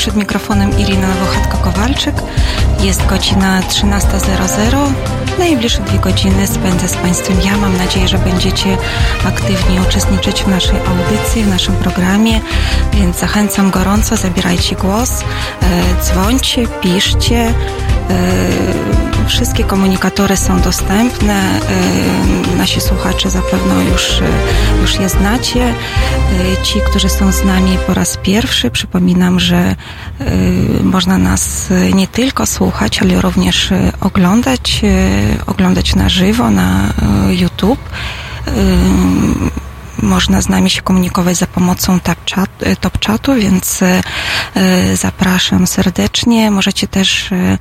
Przed mikrofonem Irina Nowochatko-Kowalczyk. Jest godzina 13.00. Najbliższe dwie godziny spędzę z Państwem ja. Mam nadzieję, że będziecie aktywnie uczestniczyć w naszej audycji, w naszym programie, więc zachęcam gorąco, zabierajcie głos, e, dzwońcie, piszcie. E, wszystkie komunikatory są dostępne. E, nasi słuchacze zapewne już, już je znacie. Ci, którzy są z nami po raz pierwszy, przypominam, że można nas nie tylko słuchać, ale również oglądać, oglądać na żywo na YouTube można z nami się komunikować za pomocą top chatu, więc e, zapraszam serdecznie. Możecie też e,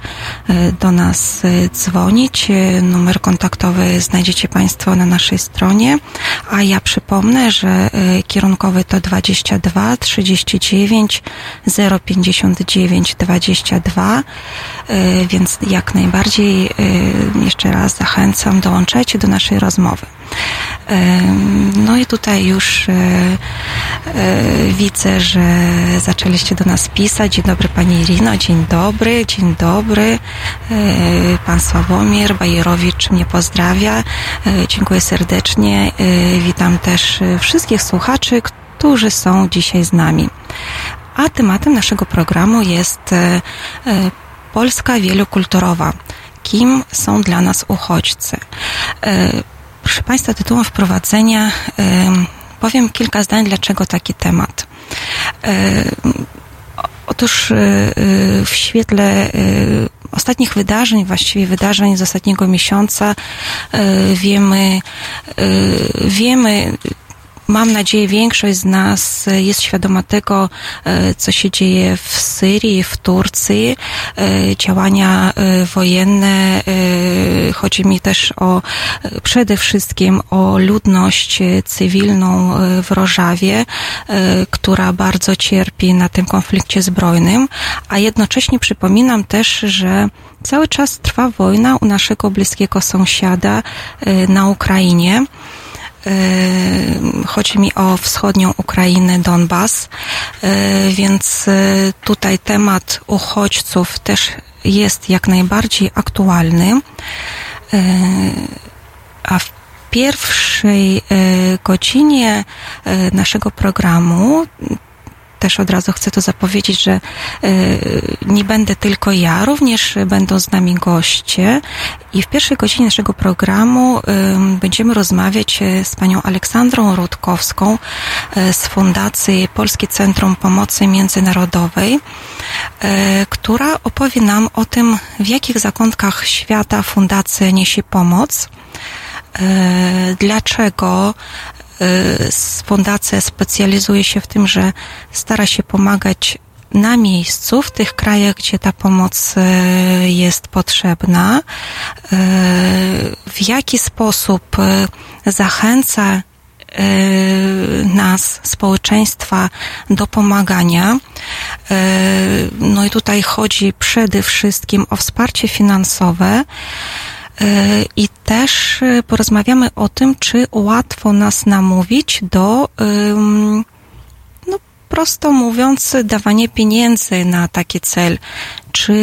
do nas dzwonić. Numer kontaktowy znajdziecie Państwo na naszej stronie. A ja przypomnę, że e, kierunkowy to 22 39 059 22, więc jak najbardziej jeszcze raz zachęcam, dołączajcie do naszej rozmowy. No i tutaj już e, e, widzę, że zaczęliście do nas pisać. Dzień dobry Pani Irino, dzień dobry, dzień dobry. E, pan Sławomir Bajerowicz mnie pozdrawia. Dziękuję serdecznie. Witam też wszystkich słuchaczy, którzy są dzisiaj z nami. A tematem naszego programu jest Polska wielokulturowa. Kim są dla nas uchodźcy? Proszę Państwa, tytułem wprowadzenia powiem kilka zdań, dlaczego taki temat. Otóż e, w świetle e, ostatnich wydarzeń, właściwie wydarzeń z ostatniego miesiąca, e, wiemy, wiemy Mam nadzieję, większość z nas jest świadoma tego, e, co się dzieje w Syrii, w Turcji, e, działania e, wojenne. Chodzi mi też o przede wszystkim o ludność cywilną w Rożawie, która bardzo cierpi na tym konflikcie zbrojnym, a jednocześnie przypominam też, że cały czas trwa wojna u naszego bliskiego sąsiada na Ukrainie. Chodzi mi o wschodnią Ukrainę, Donbas, więc tutaj temat uchodźców też jest jak najbardziej aktualny. A w pierwszej godzinie naszego programu też od razu chcę to zapowiedzieć, że e, nie będę tylko ja, również będą z nami goście i w pierwszej godzinie naszego programu będziemy rozmawiać e, z panią Aleksandrą Rutkowską e, z Fundacji Polskie Centrum Pomocy Międzynarodowej, która opowie nam o tym, w jakich zakątkach świata fundacja niesie pomoc, dlaczego fundacja specjalizuje się w tym, że stara się pomagać na miejscu, w tych krajach, gdzie ta pomoc y, jest potrzebna, y, w jaki sposób zachęca nas, społeczeństwa do pomagania. No i tutaj chodzi przede wszystkim o wsparcie finansowe, i też y, porozmawiamy o tym, czy łatwo nas namówić do, no prosto mówiąc, dawanie pieniędzy na taki cel. Czy,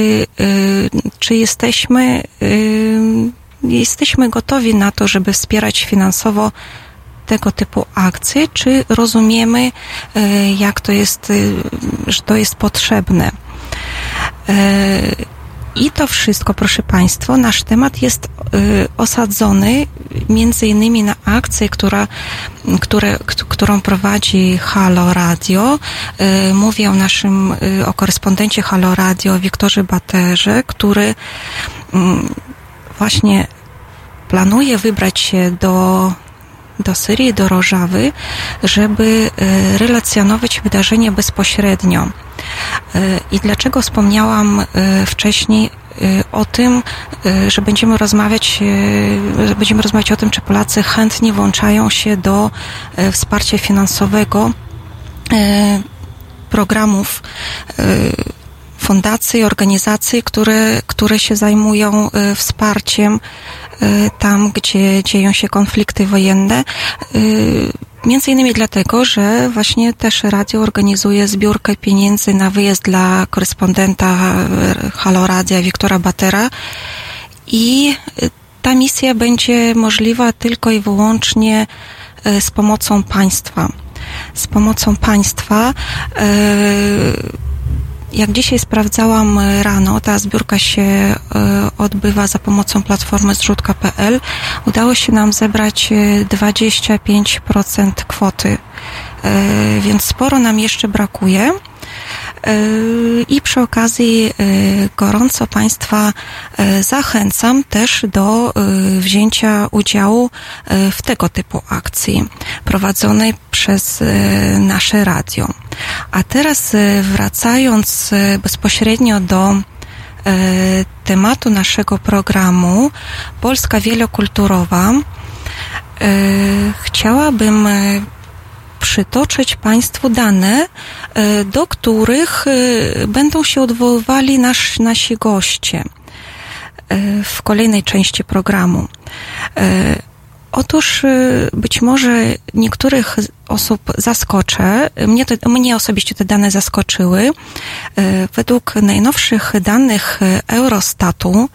y, czy jesteśmy, jesteśmy gotowi na to, żeby wspierać finansowo tego typu akcje, czy rozumiemy, y, jak to jest, że to jest potrzebne. I to wszystko, proszę Państwa, nasz temat jest y, osadzony między innymi na akcję, która, które, którą prowadzi Halo Radio. Y, mówię o naszym, y, o korespondencie Halo Radio, Wiktorze Baterze, który mm, właśnie planuje wybrać się do do Syrii, do Rożawy, żeby relacjonować wydarzenia bezpośrednio. E, I dlaczego wspomniałam e, wcześniej e, o tym, że będziemy rozmawiać, będziemy rozmawiać o tym, czy Polacy chętnie włączają się do wsparcia finansowego programów fundacji, organizacji, które, które się zajmują wsparciem tam, gdzie dzieją się konflikty wojenne Między innymi dlatego, że właśnie też radio organizuje zbiórkę pieniędzy na wyjazd dla korespondenta Halo Radia Wiktora Batera i ta misja będzie możliwa tylko i wyłącznie z pomocą państwa. Z pomocą państwa jak dzisiaj sprawdzałam e, rano, ta zbiórka się e, odbywa za pomocą platformy zrzutka.pl. Udało się nam zebrać 25% e, kwoty, więc sporo nam jeszcze brakuje. I przy okazji gorąco Państwa zachęcam też do wzięcia udziału w tego typu akcji prowadzonej przez nasze radio. A teraz wracając bezpośrednio do tematu naszego programu Polska Wielokulturowa, chciałabym przytoczyć Państwu dane, do których będą się odwoływali nasz, nasi goście w kolejnej części programu. Otóż być może niektórych osób zaskoczę. Mnie, mnie osobiście te dane zaskoczyły. Według najnowszych danych Eurostatu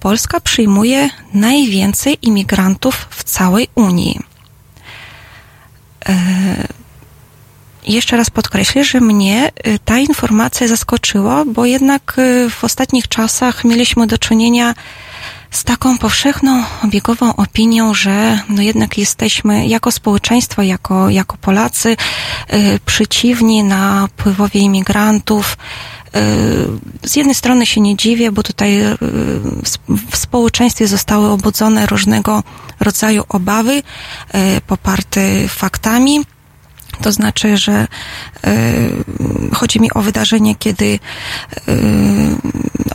Polska przyjmuje najwięcej imigrantów w całej Unii. Y, jeszcze raz podkreślę, że mnie ta informacja zaskoczyła, bo jednak w ostatnich czasach mieliśmy do czynienia z taką powszechną, obiegową opinią, że no jednak jesteśmy jako społeczeństwo, jako, jako Polacy y, przeciwni napływowi imigrantów. Z jednej strony się nie dziwię, bo tutaj y, w społeczeństwie zostały obudzone różnego rodzaju obawy y, poparte faktami. To znaczy, że y, chodzi mi o wydarzenie, kiedy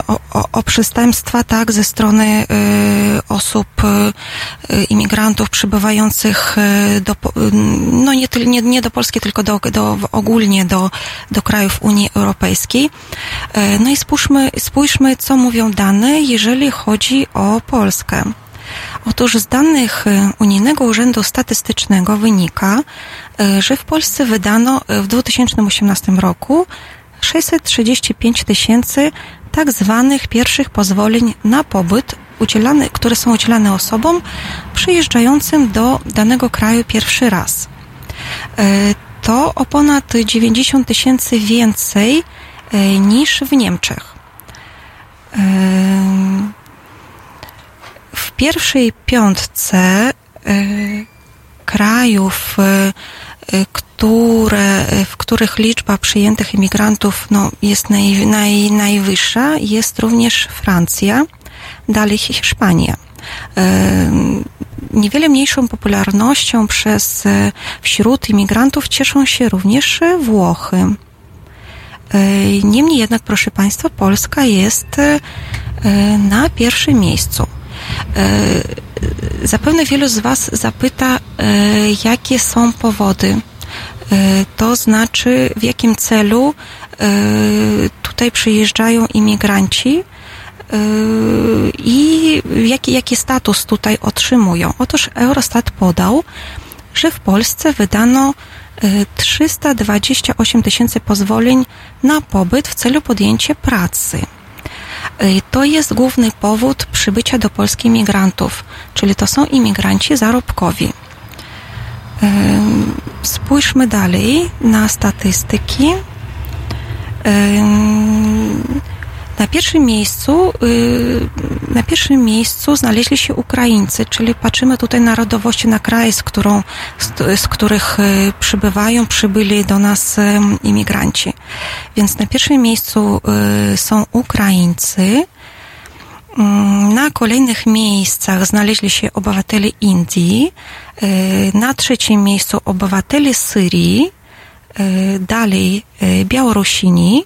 o, o, o, przestępstwa, tak, ze strony osób, imigrantów przybywających do, no nie, nie, nie do Polski, tylko do, do, ogólnie do, do krajów Unii Europejskiej. No i spójrzmy, spójrzmy, co mówią dane, jeżeli chodzi o Polskę. Otóż z danych Unijnego Urzędu Statystycznego wynika, że w Polsce wydano w 2018 roku 635 tysięcy tak zwanych pierwszych pozwoleń na pobyt, udzielane, które są udzielane osobom przyjeżdżającym do danego kraju pierwszy raz. To o ponad 90 tysięcy więcej niż w Niemczech w pierwszej piątce krajów, które, w których liczba przyjętych imigrantów no, jest naj, naj, najwyższa, jest również Francja, dalej Hiszpania. Niewiele mniejszą popularnością przez, wśród imigrantów cieszą się również Włochy. Niemniej jednak, proszę Państwa, Polska jest na pierwszym miejscu. E, zapewne wielu z Was zapyta, e, jakie są powody, e, to znaczy w jakim celu tutaj przyjeżdżają imigranci i jaki, jaki status tutaj otrzymują. Otóż Eurostat podał, że w Polsce wydano 328 tysięcy pozwoleń na pobyt w celu podjęcia pracy. Y, to jest główny powód przybycia do Polski imigrantów, czyli to są imigranci zarobkowi. Spójrzmy dalej na statystyki. Na pierwszym miejscu, y, na pierwszym miejscu znaleźli się Ukraińcy, czyli patrzymy tutaj narodowości na kraj, z, którą, z, z których y, przybywają, przybyli do nas y, imigranci. Więc na pierwszym miejscu są Ukraińcy. Mm, na kolejnych miejscach znaleźli się obywatele Indii, na trzecim miejscu obywatele Syrii, dalej Białorusini,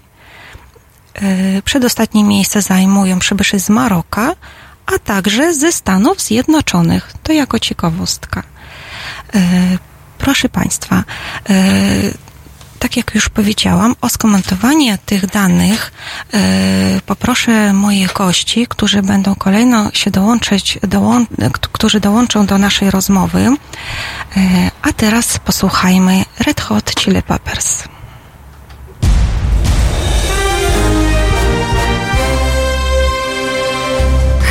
przedostatnie miejsce zajmują przybyszy z Maroka, a także ze Stanów Zjednoczonych. To jako ciekawostka. E, proszę Państwa, e, tak jak już powiedziałam, o skomentowanie tych danych poproszę moich gości, którzy będą kolejno się dołączyć, dołą którzy dołączą do naszej rozmowy. A teraz posłuchajmy Red Hot Chili Peppers.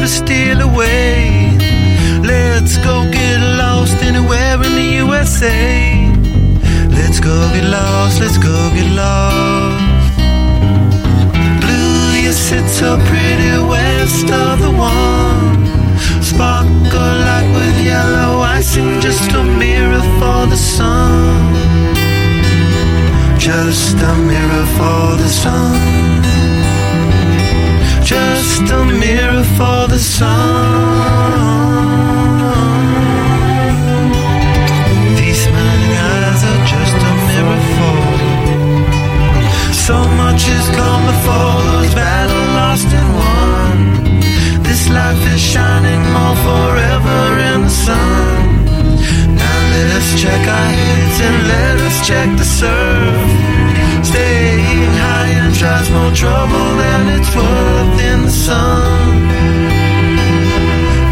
To steal away. Let's go get lost anywhere in the USA. Let's go get lost, let's go get lost. Blue, you sit so pretty west of the one sparkle like with yellow icing, just a mirror for the sun. Just a mirror for the sun. Just a mirror for the sun. These smiling eyes are just a mirror for. So much has come before those battle lost and won. This life is shining more forever in the sun. Now let us check our heads and let us check the surf. Tries more trouble than it's worth in the sun.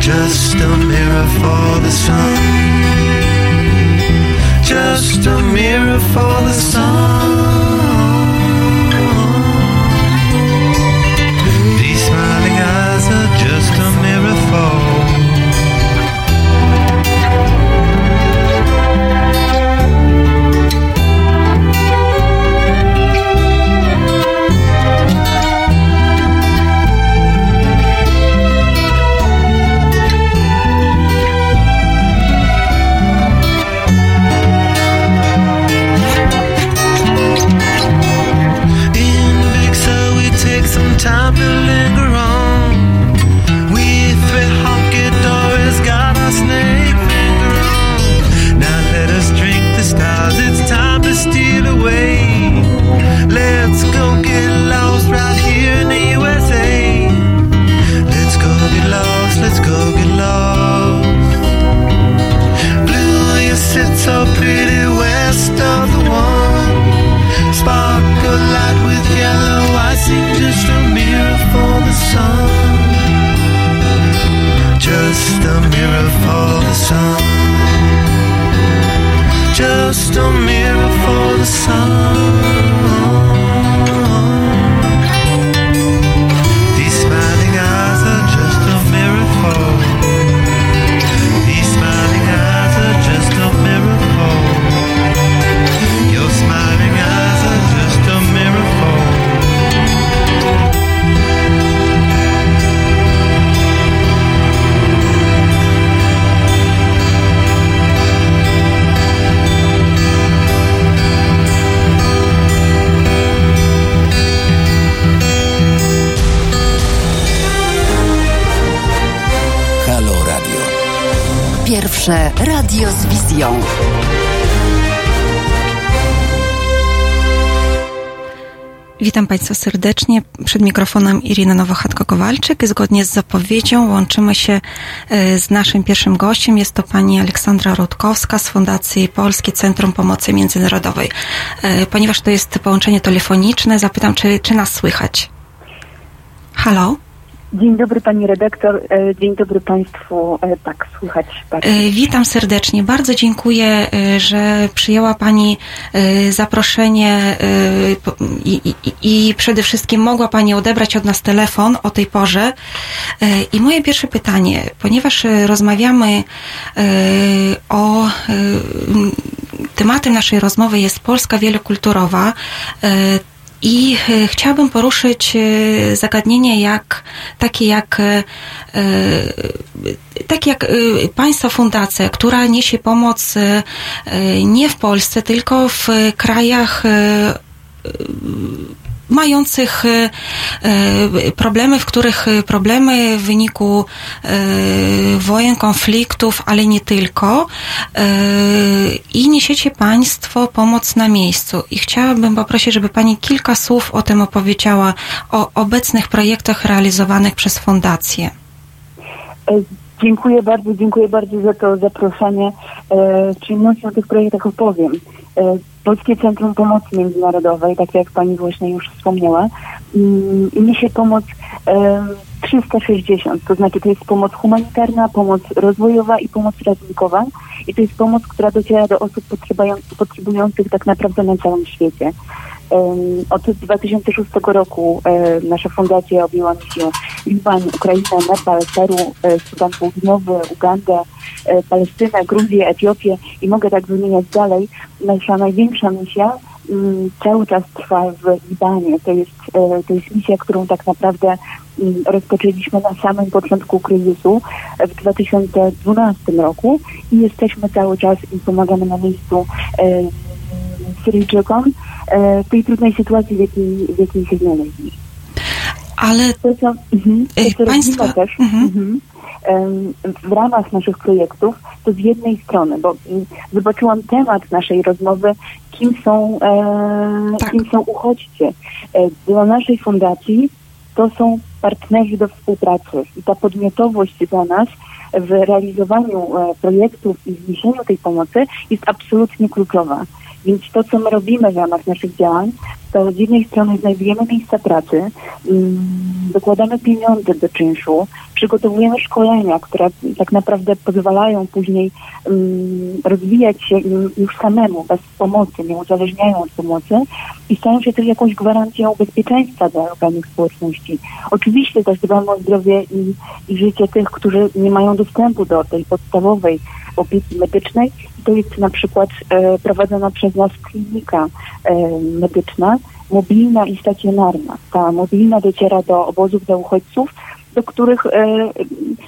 Just a mirror for the sun. Just a mirror for the sun. Witam Państwa serdecznie. Przed mikrofonem Irina Nowochatko-Kowalczyk. Zgodnie z zapowiedzią łączymy się e, z naszym pierwszym gościem. Jest to pani Aleksandra Rutkowska z Fundacji Polskie Centrum Pomocy Międzynarodowej. E, Ponieważ to jest połączenie telefoniczne, zapytam, czy, czy nas słychać? Halo? Dzień dobry pani redaktor, e, dzień dobry państwu. E, Tak, słychać bardzo. E, Witam serdecznie. Bardzo dziękuję, że przyjęła Pani zaproszenie i, i, i przede wszystkim mogła Pani odebrać od nas telefon o tej porze. I moje pierwsze pytanie, ponieważ rozmawiamy o tematem naszej rozmowy jest Polska wielokulturowa, I e, chciałabym poruszyć e, zagadnienie jak, takie jak e, tak jak Państwa fundacja, która niesie pomoc nie w Polsce, tylko w krajach mających e, e, problemy, w których e, problemy w wyniku wojen, konfliktów, ale nie tylko. I niesiecie Państwo pomoc na miejscu. I chciałabym poprosić, żeby Pani kilka słów o tym opowiedziała, o obecnych projektach realizowanych przez Fundację. Dziękuję bardzo, dziękuję bardzo za to zaproszenie. Przyjemnością o tych projektach opowiem. Polskie Centrum Pomocy Międzynarodowej, tak jak Pani właśnie już wspomniała, mm, niesie pomoc 360, to znaczy to jest pomoc humanitarna, pomoc rozwojowa i pomoc ratunkowa i to jest pomoc, która dociera do osób potrzebujących tak naprawdę na całym świecie. Od 2006 roku nasza fundacja objęła misję Liban, Ukrainę, Nepal, Peru, e, Sudan Południowy, Ugandę, e, Palestynę, Gruzję, Etiopię i mogę tak wymieniać dalej. Nasza największa misja mm, cały czas trwa w Libanie. To jest, e, to jest misja, którą tak naprawdę mm, rozpoczęliśmy na samym początku kryzysu w 2012 roku i jesteśmy cały czas i pomagamy na miejscu Syryjczykom tej trudnej sytuacji, w jakiej, w jakiej się znaleźli. Ale to, co, mhm, to, co państwo... też mhm. Mhm, w ramach naszych projektów, to z jednej strony, bo mm, zobaczyłam temat naszej rozmowy, kim są, e, tak. kim są uchodźcy. E, dla naszej fundacji to są partnerzy do współpracy i ta podmiotowość dla nas w realizowaniu e, projektów i zniesieniu tej pomocy jest absolutnie kluczowa. Więc to, co my robimy w ramach naszych działań, to z jednej strony znajdujemy miejsca pracy, mm, dokładamy pieniądze do czynszu, przygotowujemy szkolenia, które tak naprawdę pozwalają później mm, rozwijać się już samemu, bez pomocy, nie uzależniają od pomocy i stają się też jakąś gwarancją bezpieczeństwa dla lokalnych społeczności. Oczywiście też dbamy o zdrowie i, i życie tych, którzy nie mają dostępu do tej podstawowej opieki medycznej. To jest na przykład e, prowadzona przez nas klinika e, medyczna, mobilna i stacjonarna. Ta mobilna dociera do obozów dla uchodźców, do których, e,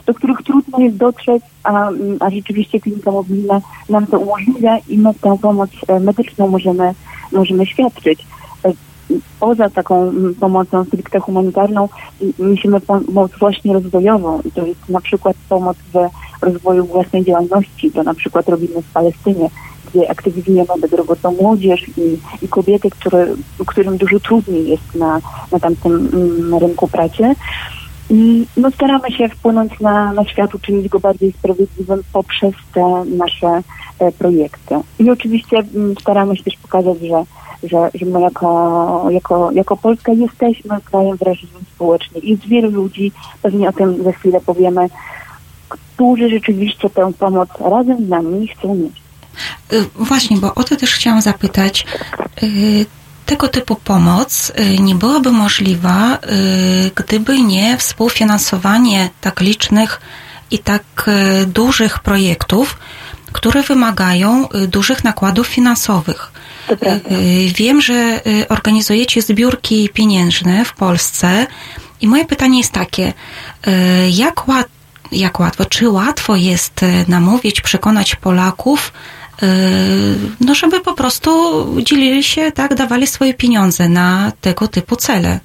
do których trudno jest dotrzeć, a, a rzeczywiście klinika mobilna nam to umożliwia i my tę pomoc medyczną możemy, możemy świadczyć. Poza taką pomocą stricte humanitarną musimy pomoc właśnie rozwojową i to jest na przykład pomoc w rozwoju własnej działalności. To na przykład robimy w Palestynie gdzie aktywizujemy bezrobotną młodzież i, i kobiety, które, którym dużo trudniej jest na, na tamtym mm, rynku pracy. No, staramy się wpłynąć na, na świat, uczynić go bardziej sprawiedliwym poprzez te nasze e, projekty. I oczywiście m, mm, staramy się też pokazać, że, że, że my jako, jako, jako Polska jesteśmy krajem wrażliwym społecznie. Jest wielu ludzi, pewnie o tym za chwilę powiemy, którzy rzeczywiście tę pomoc razem z nami chcą mieć. Y, właśnie, bo o to też chciałam zapytać. Y, tego typu pomoc y, nie byłaby możliwa, gdyby nie współfinansowanie tak licznych i tak dużych projektów, które wymagają dużych nakładów finansowych. Wiem, że organizujecie zbiórki pieniężne w Polsce i moje pytanie jest takie, jak, łat, jak łatwo, czy łatwo jest namówić, przekonać Polaków, no żeby po prostu dzielili się, tak, dawali swoje pieniądze na tego typu cele.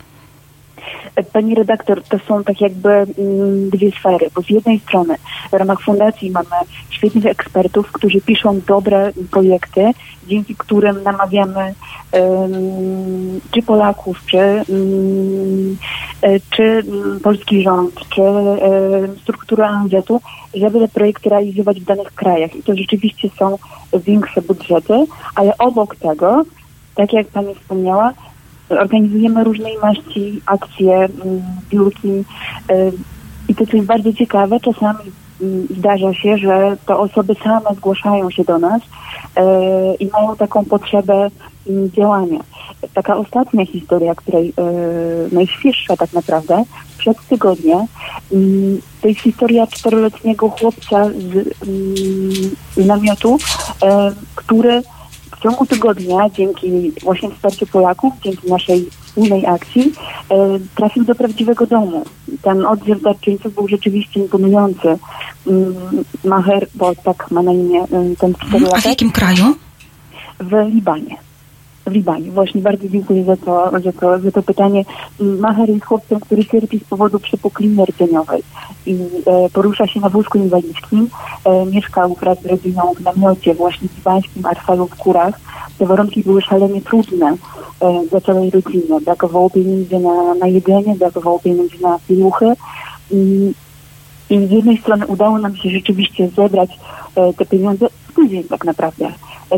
Pani redaktor, to są tak jakby mm, dwie sfery, bo z jednej strony w ramach fundacji mamy świetnych ekspertów, którzy piszą dobre projekty, dzięki którym namawiamy czy Polaków, czy, um, czy polski rząd, czy strukturę ONZ-u, żeby te projekty realizować w danych krajach. I to rzeczywiście są większe budżety, ale obok tego, tak jak Pani wspomniała, organizujemy różnej maści akcje, biurki mm, y, i to, co jest bardzo ciekawe, czasami mm, zdarza się, że to osoby same zgłaszają się do nas y, i mają taką potrzebę mm, działania. Taka ostatnia historia, której y, najświeższa tak naprawdę, przed tygodniem, to jest historia czteroletniego chłopca z, z namiotu, który w ciągu tygodnia, dzięki właśnie wsparciu Polaków, dzięki naszej wspólnej akcji, e, trafił do prawdziwego domu. Ten odzew darczyńców był rzeczywiście imponujący. Mm, Maher, bo tak ma na imię e, ten czterolatek. A w jakim kraju? W Libanie w Libanie. Właśnie bardzo dziękuję za to, za to, za to pytanie. Maher jest chłopcem, który cierpi z powodu przepukliny rdzeniowej i e, porusza się na wózku inwalidzkim. E, mieszkał wraz z rodziną w namiocie właśnie libańskim Arfalu w Kurach. Te warunki były szalenie trudne e, dla całej rodziny. Brakowało pieniędzy na, na jedzenie, brakowało pieniędzy na pieluchy. I, I z jednej strony udało nam się rzeczywiście zebrać e, te pieniądze w tydzień tak naprawdę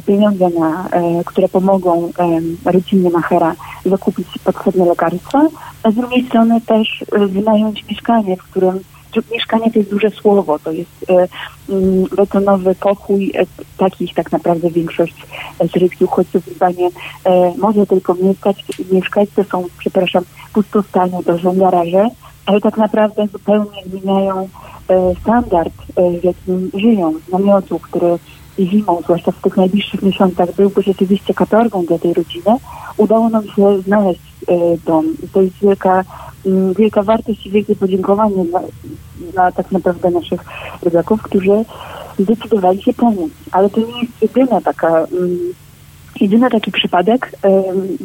pieniądze, na, e, które pomogą e, rodzinie Machera zakupić potrzebne lekarstwa, a z drugiej strony też wynająć mieszkanie, w którym mieszkanie to jest duże słowo, to jest mm, betonowy pokój, takich tak naprawdę większość syryjskich uchodźców w Libanie może tylko mieszkać, mieszkać, to są, przepraszam, pustostanie, to są ale tak naprawdę zupełnie zmieniają standard, w jakim żyją, namiotu, który zimą, zwłaszcza w tych najbliższych miesiącach, byłby rzeczywiście katorgą dla tej rodziny, udało nam się znaleźć e, dom. I to jest wielka, m, wielka wartość i wielkie podziękowanie dla, dla tak naprawdę naszych rodaków, którzy zdecydowali się pomóc. Ale to nie jest jedyna taka m, Jedyny taki przypadek,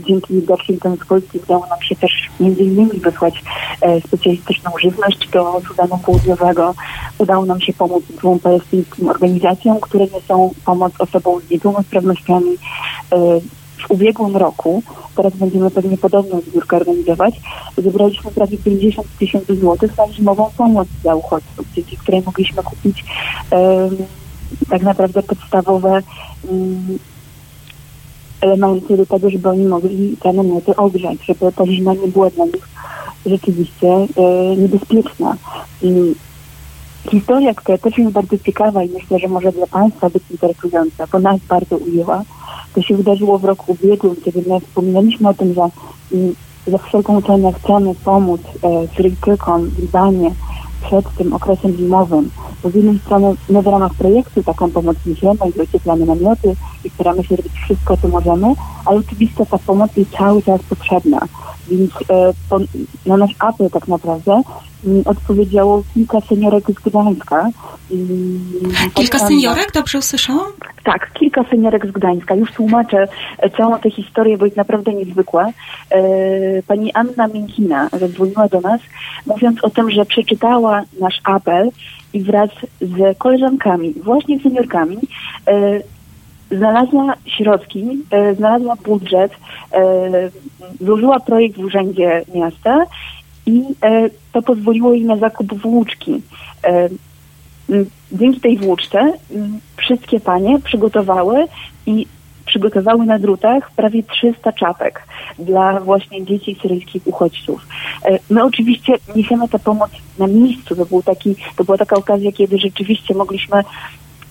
dzięki Washington z Polski udało nam się też między innymi wysłać e, specjalistyczną żywność do Sudanu Południowego. Udało nam się pomóc dwóm palestyńskim organizacjom, które niosą pomoc osobom z niepełnosprawnościami e, w ubiegłym roku, teraz będziemy pewnie podobną zbiórkę organizować, zebraliśmy prawie 50 tysięcy złotych na zimową pomoc dla uchodźców, dzięki której mogliśmy kupić um, tak naprawdę podstawowe um, elementy do tego, żeby oni mogli te namioty ogrzać, żeby ta zima nie była dla nich rzeczywiście e, niebezpieczna. I historia, która też jest bardzo ciekawa i myślę, że może dla Państwa być interesująca, bo nas bardzo ujęła, to się wydarzyło w roku ubiegłym, kiedy my wspominaliśmy o tym, że mm, za wszelką cenę chcemy pomóc e, Syryjczykom w Libanie przed tym okresem zimowym. Bo z jednej strony my w ramach projektu taką pomoc niesiemy i ocieplamy namioty i staramy się robić wszystko, co możemy, ale oczywiście ta pomoc jest cały czas potrzebna. Więc e, po, na nasz apel tak naprawdę odpowiedziało kilka seniorek z Gdańska. kilka seniorek? Dobrze usłyszałam? Tak, kilka seniorek z Gdańska. Już tłumaczę e, całą tę historię, bo jest naprawdę niezwykła. E, pani Anna Miękina zadzwoniła do nas, mówiąc o tym, że przeczytała nasz apel i wraz z koleżankami, właśnie seniorkami, e, znalazła środki, znalazła budżet, złożyła projekt w Urzędzie Miasta i e, to pozwoliło jej na zakup włóczki. E, dzięki tej włóczce wszystkie panie przygotowały i przygotowały na drutach prawie 300 czapek dla właśnie dzieci syryjskich uchodźców. E, my oczywiście niesiemy tę pomoc na miejscu. To, był taki, to była taka okazja, kiedy rzeczywiście mogliśmy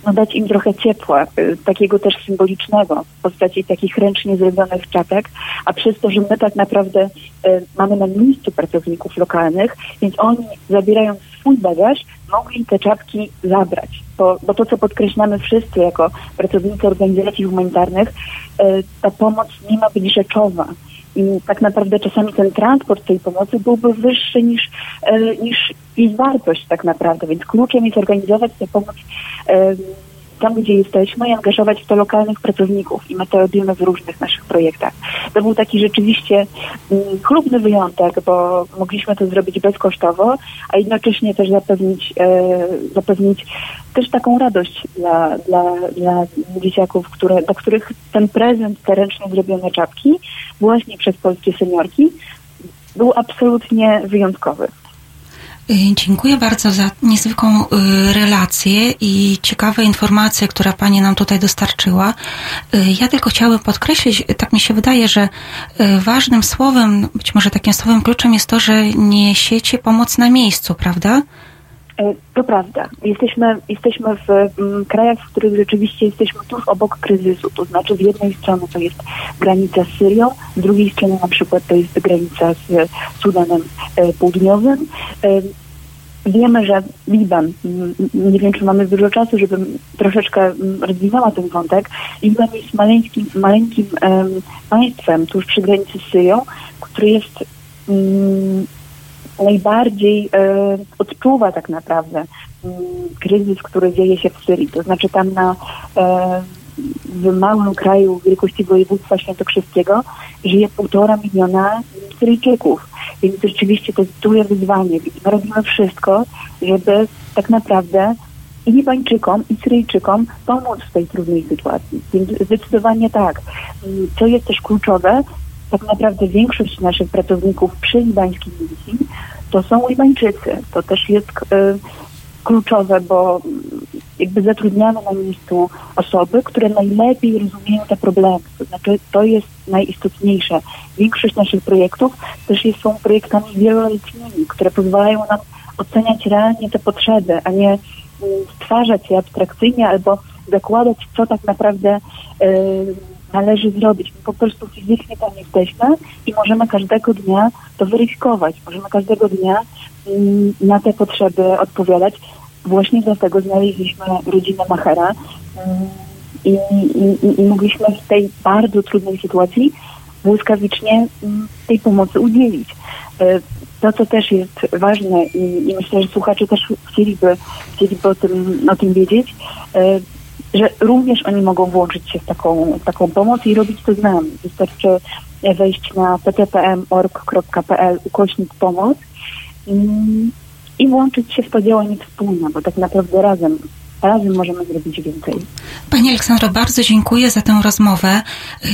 no, dać im trochę ciepła, y, takiego też symbolicznego, w postaci takich ręcznie zrobionych czapek, a przez to, że my tak naprawdę y, mamy na miejscu pracowników lokalnych, więc oni zabierając swój bagaż, mogli te czapki zabrać. Bo, bo to, co podkreślamy wszyscy jako pracownicy organizacji humanitarnych, y, ta pomoc nie ma być rzeczowa. I tak naprawdę czasami ten transport tej pomocy byłby wyższy niż, e, niż jej wartość tak naprawdę. Więc kluczem jest organizować tę pomoc tam, gdzie jesteśmy i angażować w to lokalnych pracowników i my to robimy w różnych naszych projektach. To był taki rzeczywiście mm, chlubny wyjątek, bo mogliśmy to zrobić bezkosztowo, a jednocześnie też zapewnić, e, zapewnić też taką radość dla, dla, dla dzieciaków, które, dla których ten prezent, te ręcznie zrobione czapki właśnie przez polskie seniorki był absolutnie wyjątkowy. Y, dziękuję bardzo za niezwykłą y, relację i ciekawe informacje, które Pani nam tutaj dostarczyła. Y, ja tylko chciałabym podkreślić, tak mi się wydaje, że ważnym słowem, być może takim słowem kluczem jest to, że niesiecie pomoc na miejscu, prawda? E, to prawda. Jesteśmy, jesteśmy w m, krajach, w których rzeczywiście jesteśmy tuż obok kryzysu. To znaczy z jednej strony to jest granica z Syrią, z drugiej strony na przykład to jest granica z Sudanem e, Południowym. Wiemy, że Liban, nie wiem, czy mamy dużo czasu, żebym troszeczkę rozwinęła ten wątek, Liban jest maleńkim, maleńkim um, państwem tuż przy granicy z Syrią, który jest um, najbardziej e, odczuwa tak naprawdę um, kryzys, który dzieje się w Syrii. To znaczy tam na e, w małym kraju wielkości województwa świętokrzyskiego żyje półtora miliona Syryjczyków. Więc rzeczywiście to jest duże wyzwanie. My robimy wszystko, żeby tak naprawdę i Libańczykom, i Syryjczykom pomóc w tej trudnej sytuacji. Więc zdecydowanie tak. Co jest też kluczowe, tak naprawdę większość naszych pracowników przy libańskiej misji to są Libańczycy. To też jest y, kluczowe, bo jakby zatrudniamy na miejscu osoby, które najlepiej rozumieją te problemy. To znaczy, to jest najistotniejsze. Większość naszych projektów też jest, są projektami wieloletnimi, które pozwalają nam oceniać realnie te potrzeby, a nie mm, stwarzać je abstrakcyjnie albo zakładać, co tak naprawdę y, należy zrobić. My po prostu fizycznie tam jesteśmy i możemy każdego dnia to weryfikować. Możemy każdego dnia y, na te potrzeby odpowiadać. Właśnie dlatego znaleźliśmy rodzinę Machera y, i, i, i mogliśmy w tej bardzo trudnej sytuacji błyskawicznie tej pomocy udzielić. To, co też jest ważne i, i myślę, że słuchacze też chcieliby, chcieliby o, tym, o tym wiedzieć, że również oni mogą włączyć się w taką, w taką pomoc i robić to z nami. Wystarczy wejść na ptpm.org.pl ukośnik pomoc i, włączyć się w to działanie wspólne, bo tak naprawdę razem razem możemy zrobić więcej. Pani Aleksandro, bardzo dziękuję za tę rozmowę.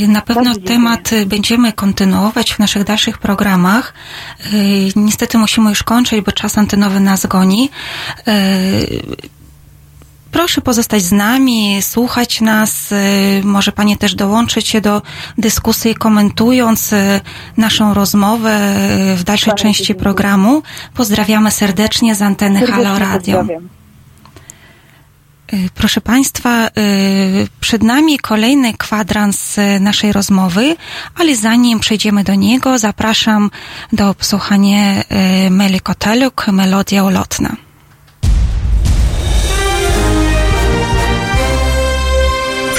Na pewno temat będziemy kontynuować w naszych dalszych programach. Niestety musimy już kończyć, bo czas antenowy nas goni. Proszę pozostać z nami, słuchać nas. Może Pani też dołączyć się do dyskusji, komentując naszą rozmowę w dalszej Bardzo części dziękuję. programu. Pozdrawiamy serdecznie z anteny serdecznie Halo Radio. Pozdrawiam. Proszę Państwa, przed nami kolejny kwadrans naszej rozmowy, ale zanim przejdziemy do niego, zapraszam do posłuchania Meli Koteluk, Melodia ulotna.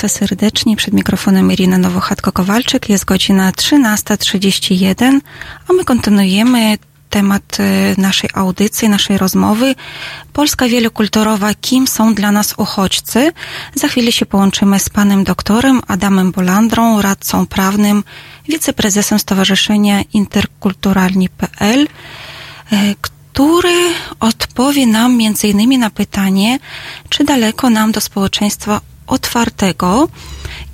Państwa serdecznie. Przed mikrofonem Irina Nowochatko-Kowalczyk. Jest godzina 13.31, a my kontynuujemy temat y, naszej audycji, naszej rozmowy. Polska wielokulturowa, kim są dla nas uchodźcy? Za chwilę się połączymy z panem doktorem Adamem Bolandrą, radcą prawnym, wiceprezesem Stowarzyszenia Interkulturalni.pl, y, który odpowie nam innymi na pytanie, czy daleko nam do społeczeństwa otwartego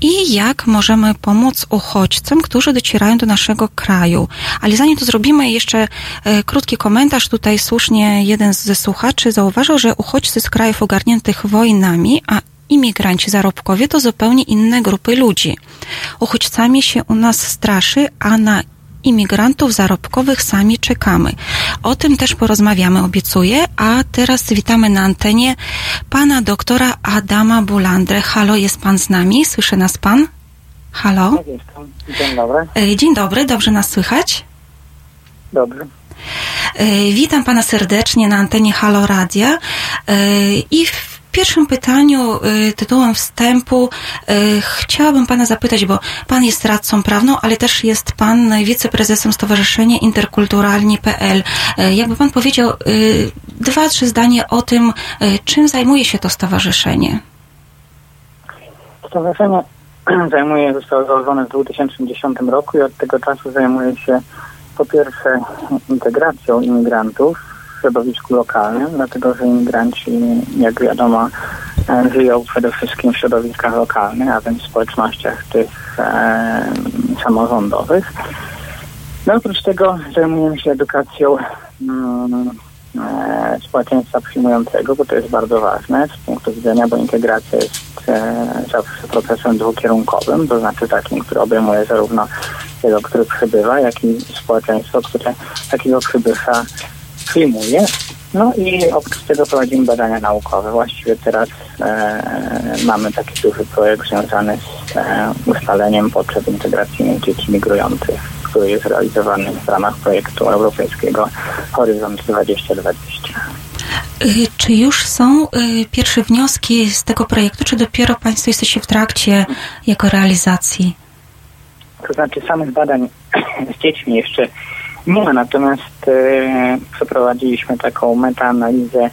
i jak możemy pomóc uchodźcom, którzy docierają do naszego kraju. Ale zanim to zrobimy, jeszcze e, krótki komentarz. Tutaj słusznie jeden ze słuchaczy zauważył, że uchodźcy z krajów ogarniętych wojnami, a imigranci zarobkowie to zupełnie inne grupy ludzi. Uchodźcami się u nas straszy, a na imigrantów zarobkowych sami czekamy. O tym też porozmawiamy, obiecuję. A teraz witamy na antenie pana doktora Adama Bulandrę. Halo, jest pan z nami? Słyszy nas pan? Halo? Dzień dobry. E, dzień dobry, dobrze nas słychać? Dobrze. E, witam pana serdecznie na antenie Halo Radia e, i w pierwszym pytaniu y, tytułem wstępu y, chciałabym Pana zapytać, bo Pan jest radcą prawną, ale też jest Pan wiceprezesem Stowarzyszenia Interkulturalni.pl. Y, jakby Pan powiedział dwa, trzy zdania o tym, czym zajmuje się to stowarzyszenie? Stowarzyszenie zajmuje, zostało założone w 2010 roku i od tego czasu zajmuje się po pierwsze integracją imigrantów środowisku lokalnym, dlatego że imigranci, jak wiadomo, e, żyją przede wszystkim w środowiskach lokalnych, a więc w społecznościach tych e, samorządowych. No oprócz tego zajmujemy się edukacją mm, e, społeczeństwa przyjmującego, bo to jest bardzo ważne z punktu widzenia, bo integracja jest e, zawsze procesem dwukierunkowym, to znaczy takim, który obejmuje zarówno tego, który przybywa, jak i społeczeństwo, które takiego przybysza przyjmuje. No i oprócz tego prowadzimy badania naukowe. Właściwie teraz e, mamy taki duży projekt związany z e, ustaleniem potrzeb integracyjnych dzieci migrujących, który jest realizowany w ramach projektu europejskiego Horyzont 2020. Y, czy już są y, pierwsze wnioski z tego projektu, czy dopiero Państwo jesteście w trakcie jego realizacji? To znaczy samych badań z dziećmi jeszcze nie ma, natomiast przeprowadziliśmy taką metaanalizę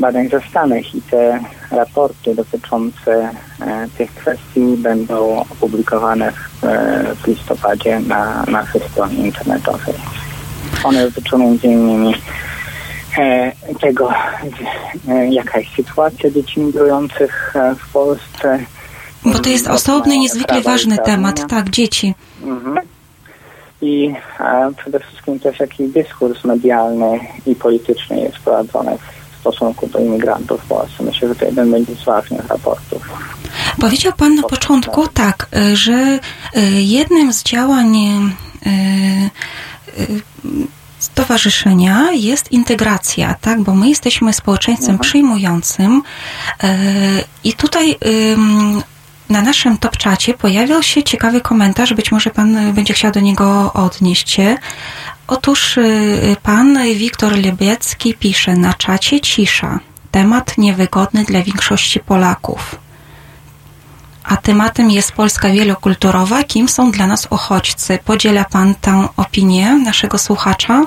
badań zastanych i te raporty dotyczące e, tych kwestii będą opublikowane w, e, w listopadzie na naszej stronie internetowej. One dotyczą innymi e, tego, jaka jest sytuacja dzieci migrujących w Polsce. Bo to jest osobny, niezwykle ważny temat, tak, dzieci. Mhm i e, przede wszystkim też jaki dyskurs medialny i polityczny jest prowadzony w stosunku do imigrantów w Polsce. Myślę, że to jeden będzie z ważnych raportów. Powiedział Pan na początku tak, e, że e, jednym z działań stowarzyszenia jest integracja, tak? Bo my jesteśmy społeczeństwem mhm. przyjmującym i tutaj na naszym top czacie pojawiał się ciekawy komentarz, być może pan będzie chciał do niego odnieść się. Otóż y, pan Wiktor Lebiecki pisze na czacie cisza. Temat niewygodny dla większości Polaków. A tematem jest Polska wielokulturowa. Kim są dla nas uchodźcy? Podziela pan tę opinię naszego słuchacza?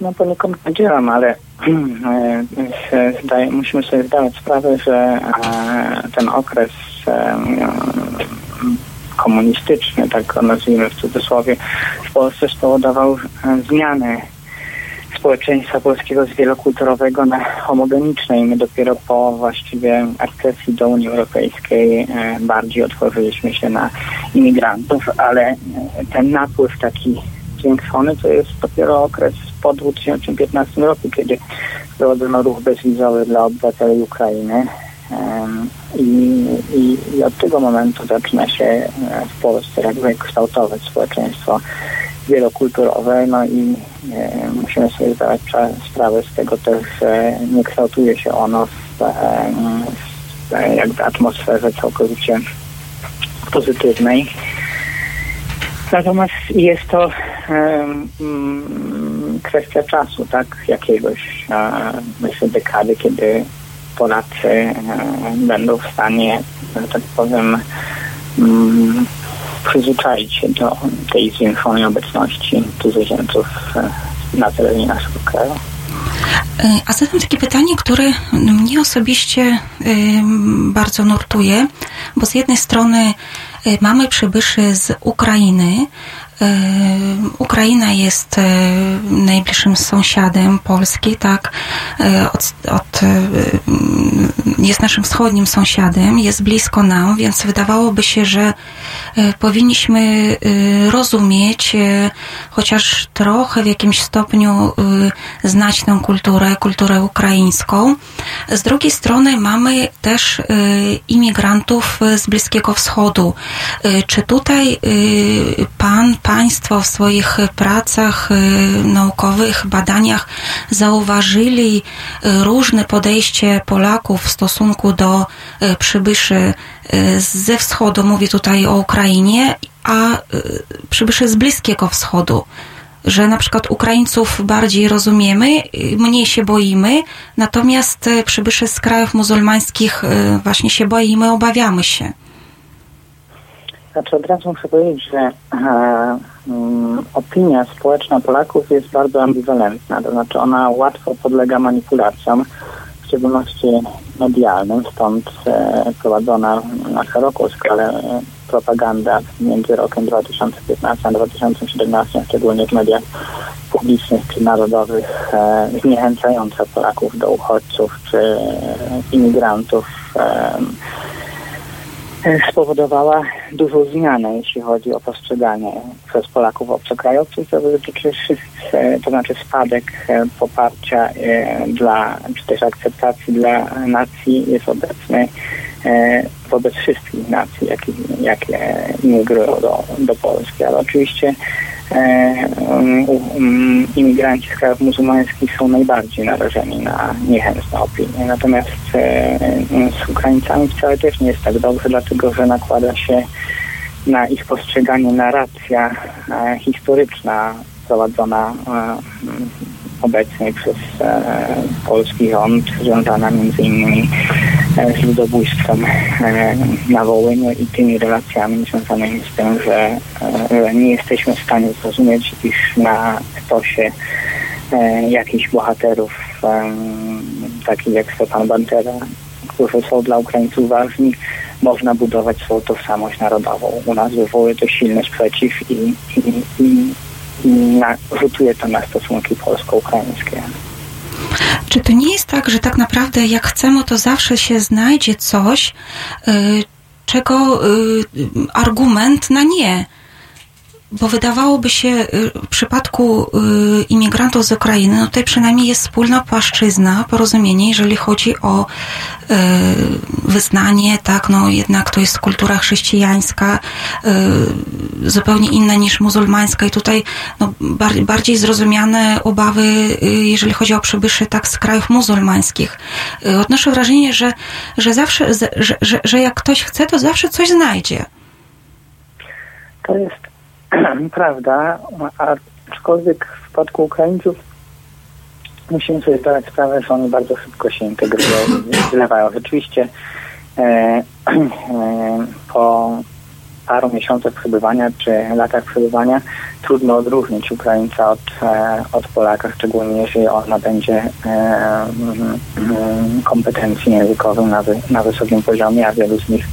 No poniekąd podzielam, ale zdaje, musimy sobie zdawać sprawę, że e, ten okres e, komunistyczny, tak go nazwijmy w cudzysłowie, w Polsce spowodował zmiany społeczeństwa polskiego z wielokulturowego na homogeniczne i my dopiero po właściwie akcesji do Unii Europejskiej bardziej otworzyliśmy się na imigrantów, ale ten napływ taki zwiększony to jest dopiero okres po 2015 roku, kiedy wprowadzono ruch bezwizowy dla obywateli Ukrainy. I, i, I, od tego momentu zaczyna się e, w Polsce jakby kształtować społeczeństwo wielokulturowe, no i e, musimy sobie zdawać sprawę z tego też, że nie kształtuje się ono w, e, w jakby atmosferze całkowicie pozytywnej. Natomiast jest to um, kwestia czasu, tak? Jakiegoś, myślę, dekady, kiedy Polacy będą w stanie, że tak powiem, mm, przyzwyczaić się do tej zwiększonej obecności cudzoziemców na terenie naszego kraju. A zatem takie pytanie, które mnie osobiście bardzo nurtuje, bo z jednej strony mamy przybyszy z Ukrainy, Ukraina jest najbliższym sąsiadem Polski, tak, od, od, jest naszym wschodnim sąsiadem, jest blisko nam, więc wydawałoby się, że powinniśmy rozumieć, chociaż trochę w jakimś stopniu znać tę kulturę, kulturę ukraińską. Z drugiej strony mamy też imigrantów z Bliskiego Wschodu. Czy tutaj pan, Państwo w swoich pracach naukowych, badaniach zauważyli różne podejście Polaków w stosunku do przybyszy ze wschodu, mówię tutaj o Ukrainie, a przybyszy z Bliskiego Wschodu że na przykład Ukraińców bardziej rozumiemy, mniej się boimy, natomiast przybyszy z krajów muzułmańskich właśnie się boimy, obawiamy się. Znaczy od razu muszę powiedzieć, że e, opinia społeczna Polaków jest bardzo ambiwalentna, to znaczy ona łatwo podlega manipulacjom, w szczególności medialnym, stąd e, prowadzona na szeroką skalę e, propaganda między rokiem 2015 a 2017, szczególnie w mediach publicznych czy narodowych, e, zniechęcająca Polaków do uchodźców czy imigrantów. E, spowodowała dużą zmianę, jeśli chodzi o postrzeganie przez Polaków obcokrajowców. To dotyczy e, to znaczy spadek e, poparcia dla, czy też akceptacji dla nacji jest obecny wobec wszystkich nacji, jakie, imigrują do, do Polski. Ale oczywiście E, um, um, imigranci z krajów muzułmańskich są najbardziej narażeni na niechętne opinie. Natomiast e, z Ukraińcami wcale też nie jest tak dobrze, dlatego że nakłada się na ich postrzeganie narracja e, historyczna prowadzona obecnie przez polski rząd, związana między innymi z ludobójstwem e, na Wołyniu i tymi relacjami związanymi z tym, że e, nie jesteśmy w stanie zrozumieć, iż na stosie e, jakichś bohaterów, takich jak Stepan Bandera, którzy są dla Ukraińców ważni, można budować swoją tożsamość narodową. U nas wywołuje to silny sprzeciw i, i, i na, rzutuje to na stosunki polsko-ukraińskie. Czy to nie jest tak, że tak naprawdę jak chcemy, to zawsze się znajdzie coś, y, czego y, argument na nie? Bo wydawałoby się y, w przypadku y, imigrantów z Ukrainy, no tutaj przynajmniej jest wspólna płaszczyzna, porozumienie, jeżeli chodzi o y, wyznanie, tak, no jednak to jest kultura chrześcijańska, zupełnie inna niż muzułmańska i tutaj no, bardziej zrozumiane obawy, jeżeli chodzi o przybyszy tak z krajów muzułmańskich. Odnoszę wrażenie, że, że zawsze, że, że, że jak ktoś chce, to zawsze coś znajdzie. To jest prawda, aczkolwiek w przypadku Ukraińców musimy sobie zdać sprawę, że oni bardzo szybko się integrują zlewają. Rzeczywiście e, e, po paru miesiącach przebywania czy latach przebywania trudno odróżnić Ukraińca od, e, od Polaka, szczególnie jeżeli on nabędzie e, mm, kompetencji językowych na, wy, na wysokim poziomie, a wielu z nich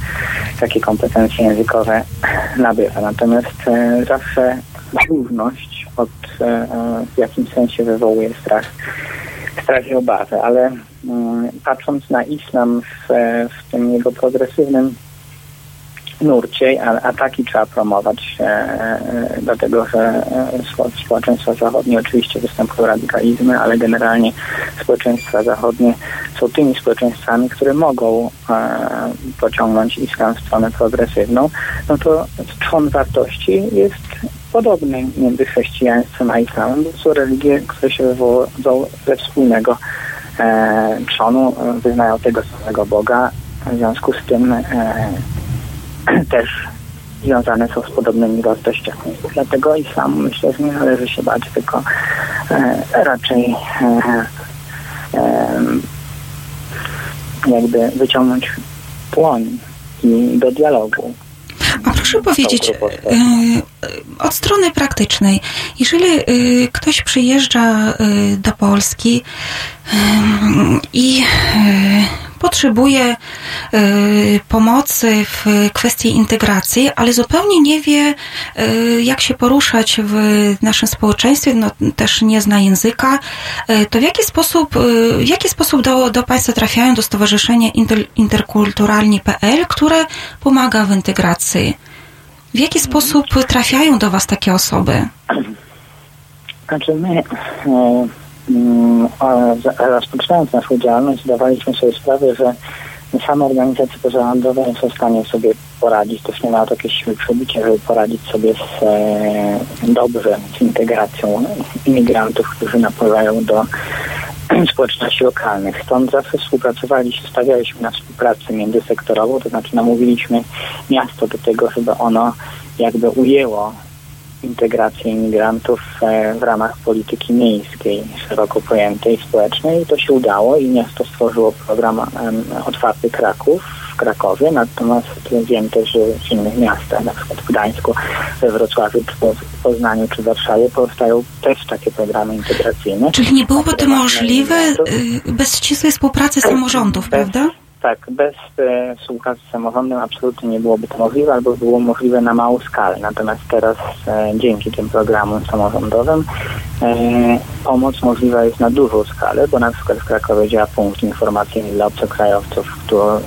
takie kompetencje językowe nabywa. Natomiast e, zawsze różność od, w jakimś sensie wywołuje strach, strach i obawę, ale mm, patrząc na islam w, w tym jego progresywnym nurcie, a, a taki trzeba promować, e, e, dlatego że e, społeczeństwa zachodnie oczywiście występują radykalizmy, ale generalnie społeczeństwa zachodnie są tymi społeczeństwami, które mogą e, pociągnąć islam w stronę progresywną, no to trzon wartości jest podobny między chrześcijaństwem a islamem, bo są religie, które się wywodzą ze wspólnego e, trzonu, wyznają tego samego Boga, w związku z tym e, też związane są z podobnymi wartościami. Dlatego i sam myślę, że nie należy się bać, tylko e, raczej e, e, jakby wyciągnąć płoń i do dialogu. A proszę powiedzieć, e, od strony praktycznej, jeżeli ktoś przyjeżdża do Polski i potrzebuje y, pomocy w kwestii integracji, ale zupełnie nie wie, y, jak się poruszać w naszym społeczeństwie, no, też nie zna języka, y, to w jaki sposób, w jaki sposób do, do Państwa trafiają do Stowarzyszenia Inter, Interkulturalni.pl, które pomaga w integracji? W jaki sposób trafiają do Was takie osoby? Znaczy my e, rozpoczynając naszą działalność zdawaliśmy sobie sprawę, że same organizacje pozarządowe nie są w stanie sobie poradzić, też nie ma takiej siły przebicia, żeby poradzić sobie z, e, dobrze z integracją imigrantów, którzy napływają do społeczności lokalnych. Stąd zawsze współpracowaliśmy, stawialiśmy na współpracę międzysektorową, to znaczy namówiliśmy miasto do tego, żeby ono jakby ujęło integrację imigrantów e, w ramach polityki miejskiej, szeroko pojętej, społecznej. I to się udało i miasto stworzyło program Otwarty Kraków w Krakowie, natomiast wiem też, że w innych miastach, na przykład w Gdańsku, we Wrocławiu, czy w Poznaniu, czy w Warszawie powstają też takie programy integracyjne. Czyli nie byłoby to możliwe y, bez ścisłej współpracy samorządów, bez, prawda? Tak, bez e, współpracy z samorządem absolutnie nie byłoby to możliwe, albo było możliwe na małą skalę. Natomiast teraz e, dzięki tym programom samorządowym e, pomoc możliwa jest na dużą skalę, bo na przykład w Krakowie działa punkt informacyjny dla obcokrajowców,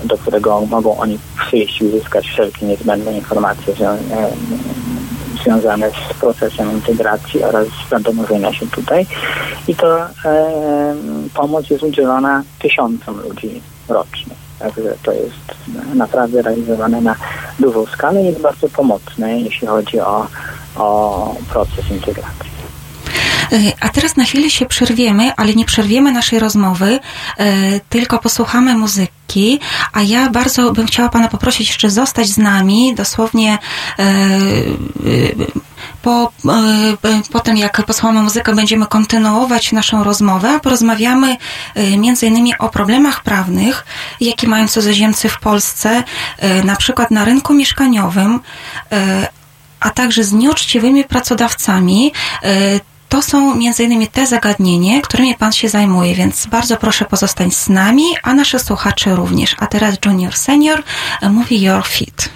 do którego mogą oni przyjść i uzyskać wszelkie niezbędne informacje e, związane z procesem integracji oraz zadomowienia się tutaj. I to e, pomoc jest udzielona tysiącom ludzi rocznie. Także to jest naprawdę realizowane na dużą skalę i jest bardzo pomocne, jeśli chodzi o, o proces integracji. E, a teraz na chwilę się przerwiemy, ale nie przerwiemy naszej rozmowy, e, tylko posłuchamy muzyki, a ja bardzo bym chciała Pana poprosić jeszcze zostać z nami, dosłownie e, po, po tym, jak posłuchamy muzykę, będziemy kontynuować naszą rozmowę. Porozmawiamy między innymi o problemach prawnych, jakie mają cudzoziemcy w Polsce, na przykład na rynku mieszkaniowym, a także z nieuczciwymi pracodawcami to są między innymi te zagadnienia, którymi Pan się zajmuje, więc bardzo proszę pozostać z nami, a nasze słuchacze również. A teraz Junior Senior mówi Your Fit.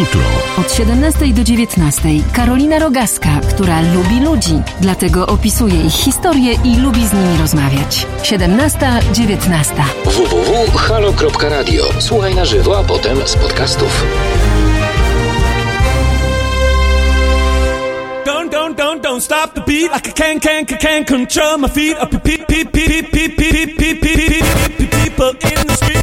Jutro. Od 17 do 19 Karolina Rogaska, która lubi ludzi, dlatego opisuje ich historię i lubi z nimi rozmawiać. 17-19 www.halo.radio. Słuchaj na żywo, a potem z podcastów. don't, don't, don't stop the beat like I can, can, can, can control my feet. Up, people in the street,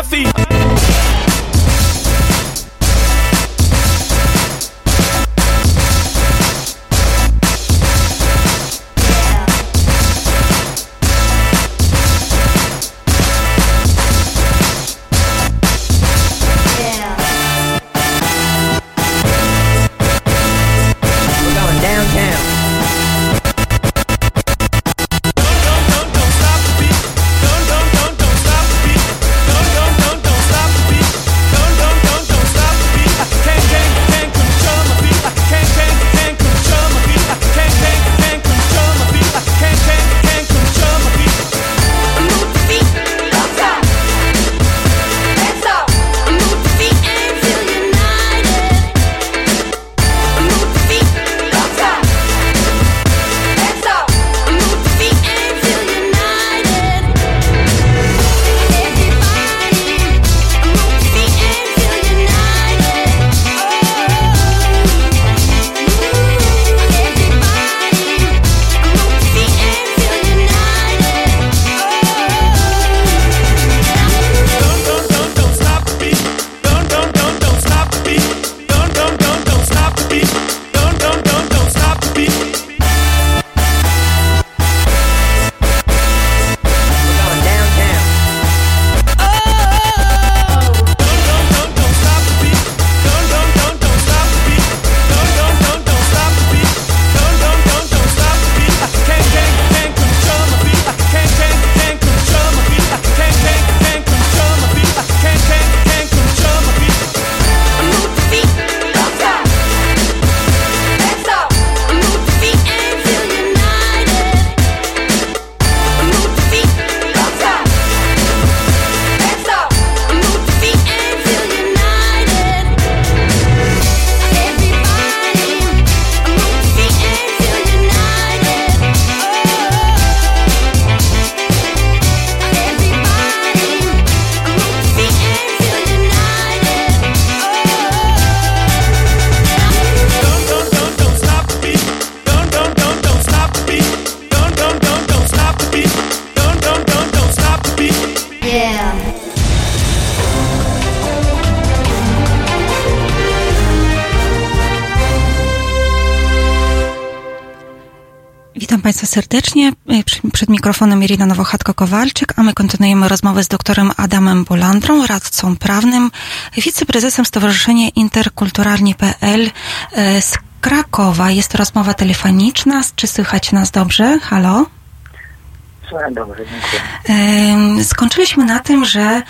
and move your feet. Przed mikrofonem Irina Nowochatko-Kowalczyk, a my kontynuujemy rozmowę z doktorem Adamem Bolandrą, radcą prawnym, wiceprezesem Stowarzyszenia Interkulturalnie.pl e, z Krakowa. Jest to rozmowa telefoniczna. Czy słychać nas dobrze? Halo? Dobrze, dziękuję. Skończyliśmy na tym, że e,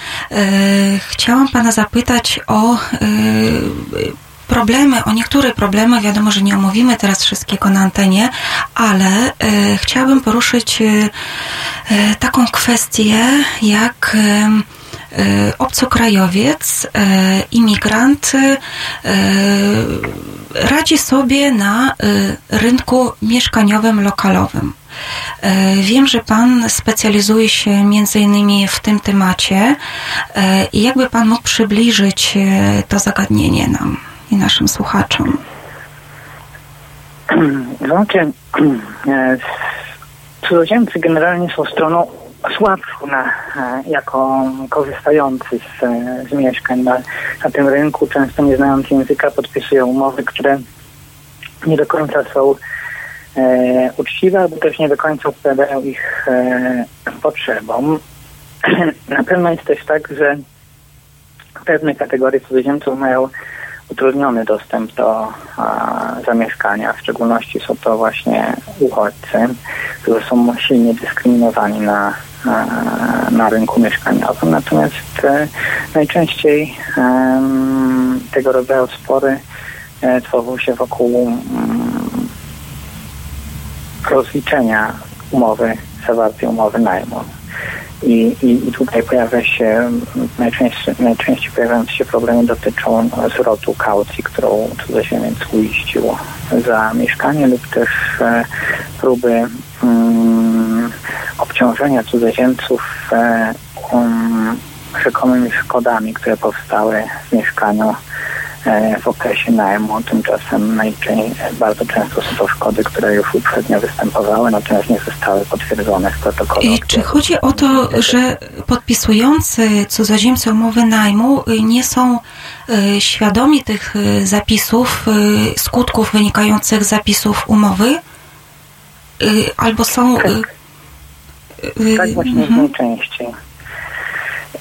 chciałam Pana zapytać o e, problemy, o niektóre problemy, wiadomo, że nie omówimy teraz wszystkiego na antenie, ale e, chciałabym poruszyć e, e taką kwestię, jak obcokrajowiec, imigrant radzi sobie na rynku mieszkaniowym, lokalowym. Wiem, że Pan specjalizuje się między innymi w tym temacie i jakby Pan mógł przybliżyć to zagadnienie nam i naszym słuchaczom? Znaczy, cudzoziemcy generalnie są stroną słabszą na, e, jako korzystający z, e, z mieszkań na, na tym rynku, często nie znając języka, podpisują umowy, które nie do końca są e, uczciwe, albo też nie do końca odpowiadają ich e, potrzebom. na pewno jest też tak, że pewne kategorie cudzoziemców mają utrudniony dostęp do a, zamieszkania. W szczególności są to właśnie uchodźcy, którzy są silnie dyskryminowani na, a, na rynku mieszkaniowym. Natomiast e, najczęściej e, tego rodzaju spory e, tworzą się wokół mm, rozliczenia umowy, zawartej umowy najmu. I, i, I, tutaj pojawia się, najczęściej, najczęściej pojawiające się problemy dotyczą zwrotu kaucji, którą cudzoziemiec uiścił za mieszkanie lub też e, próby um, obciążenia cudzoziemców e, um, rzekomymi szkodami, które powstały w mieszkaniu w okresie najmu. Tymczasem najczęściej, bardzo często są to szkody, które już uprzednio występowały, natomiast nie zostały potwierdzone w protokole. I czy chodzi o to, że podpisujący cudzoziemcy umowy najmu y, nie są y, świadomi tych y, zapisów, skutków wynikających z zapisów umowy? Albo są... Tak, tak właśnie mhm. najczęściej.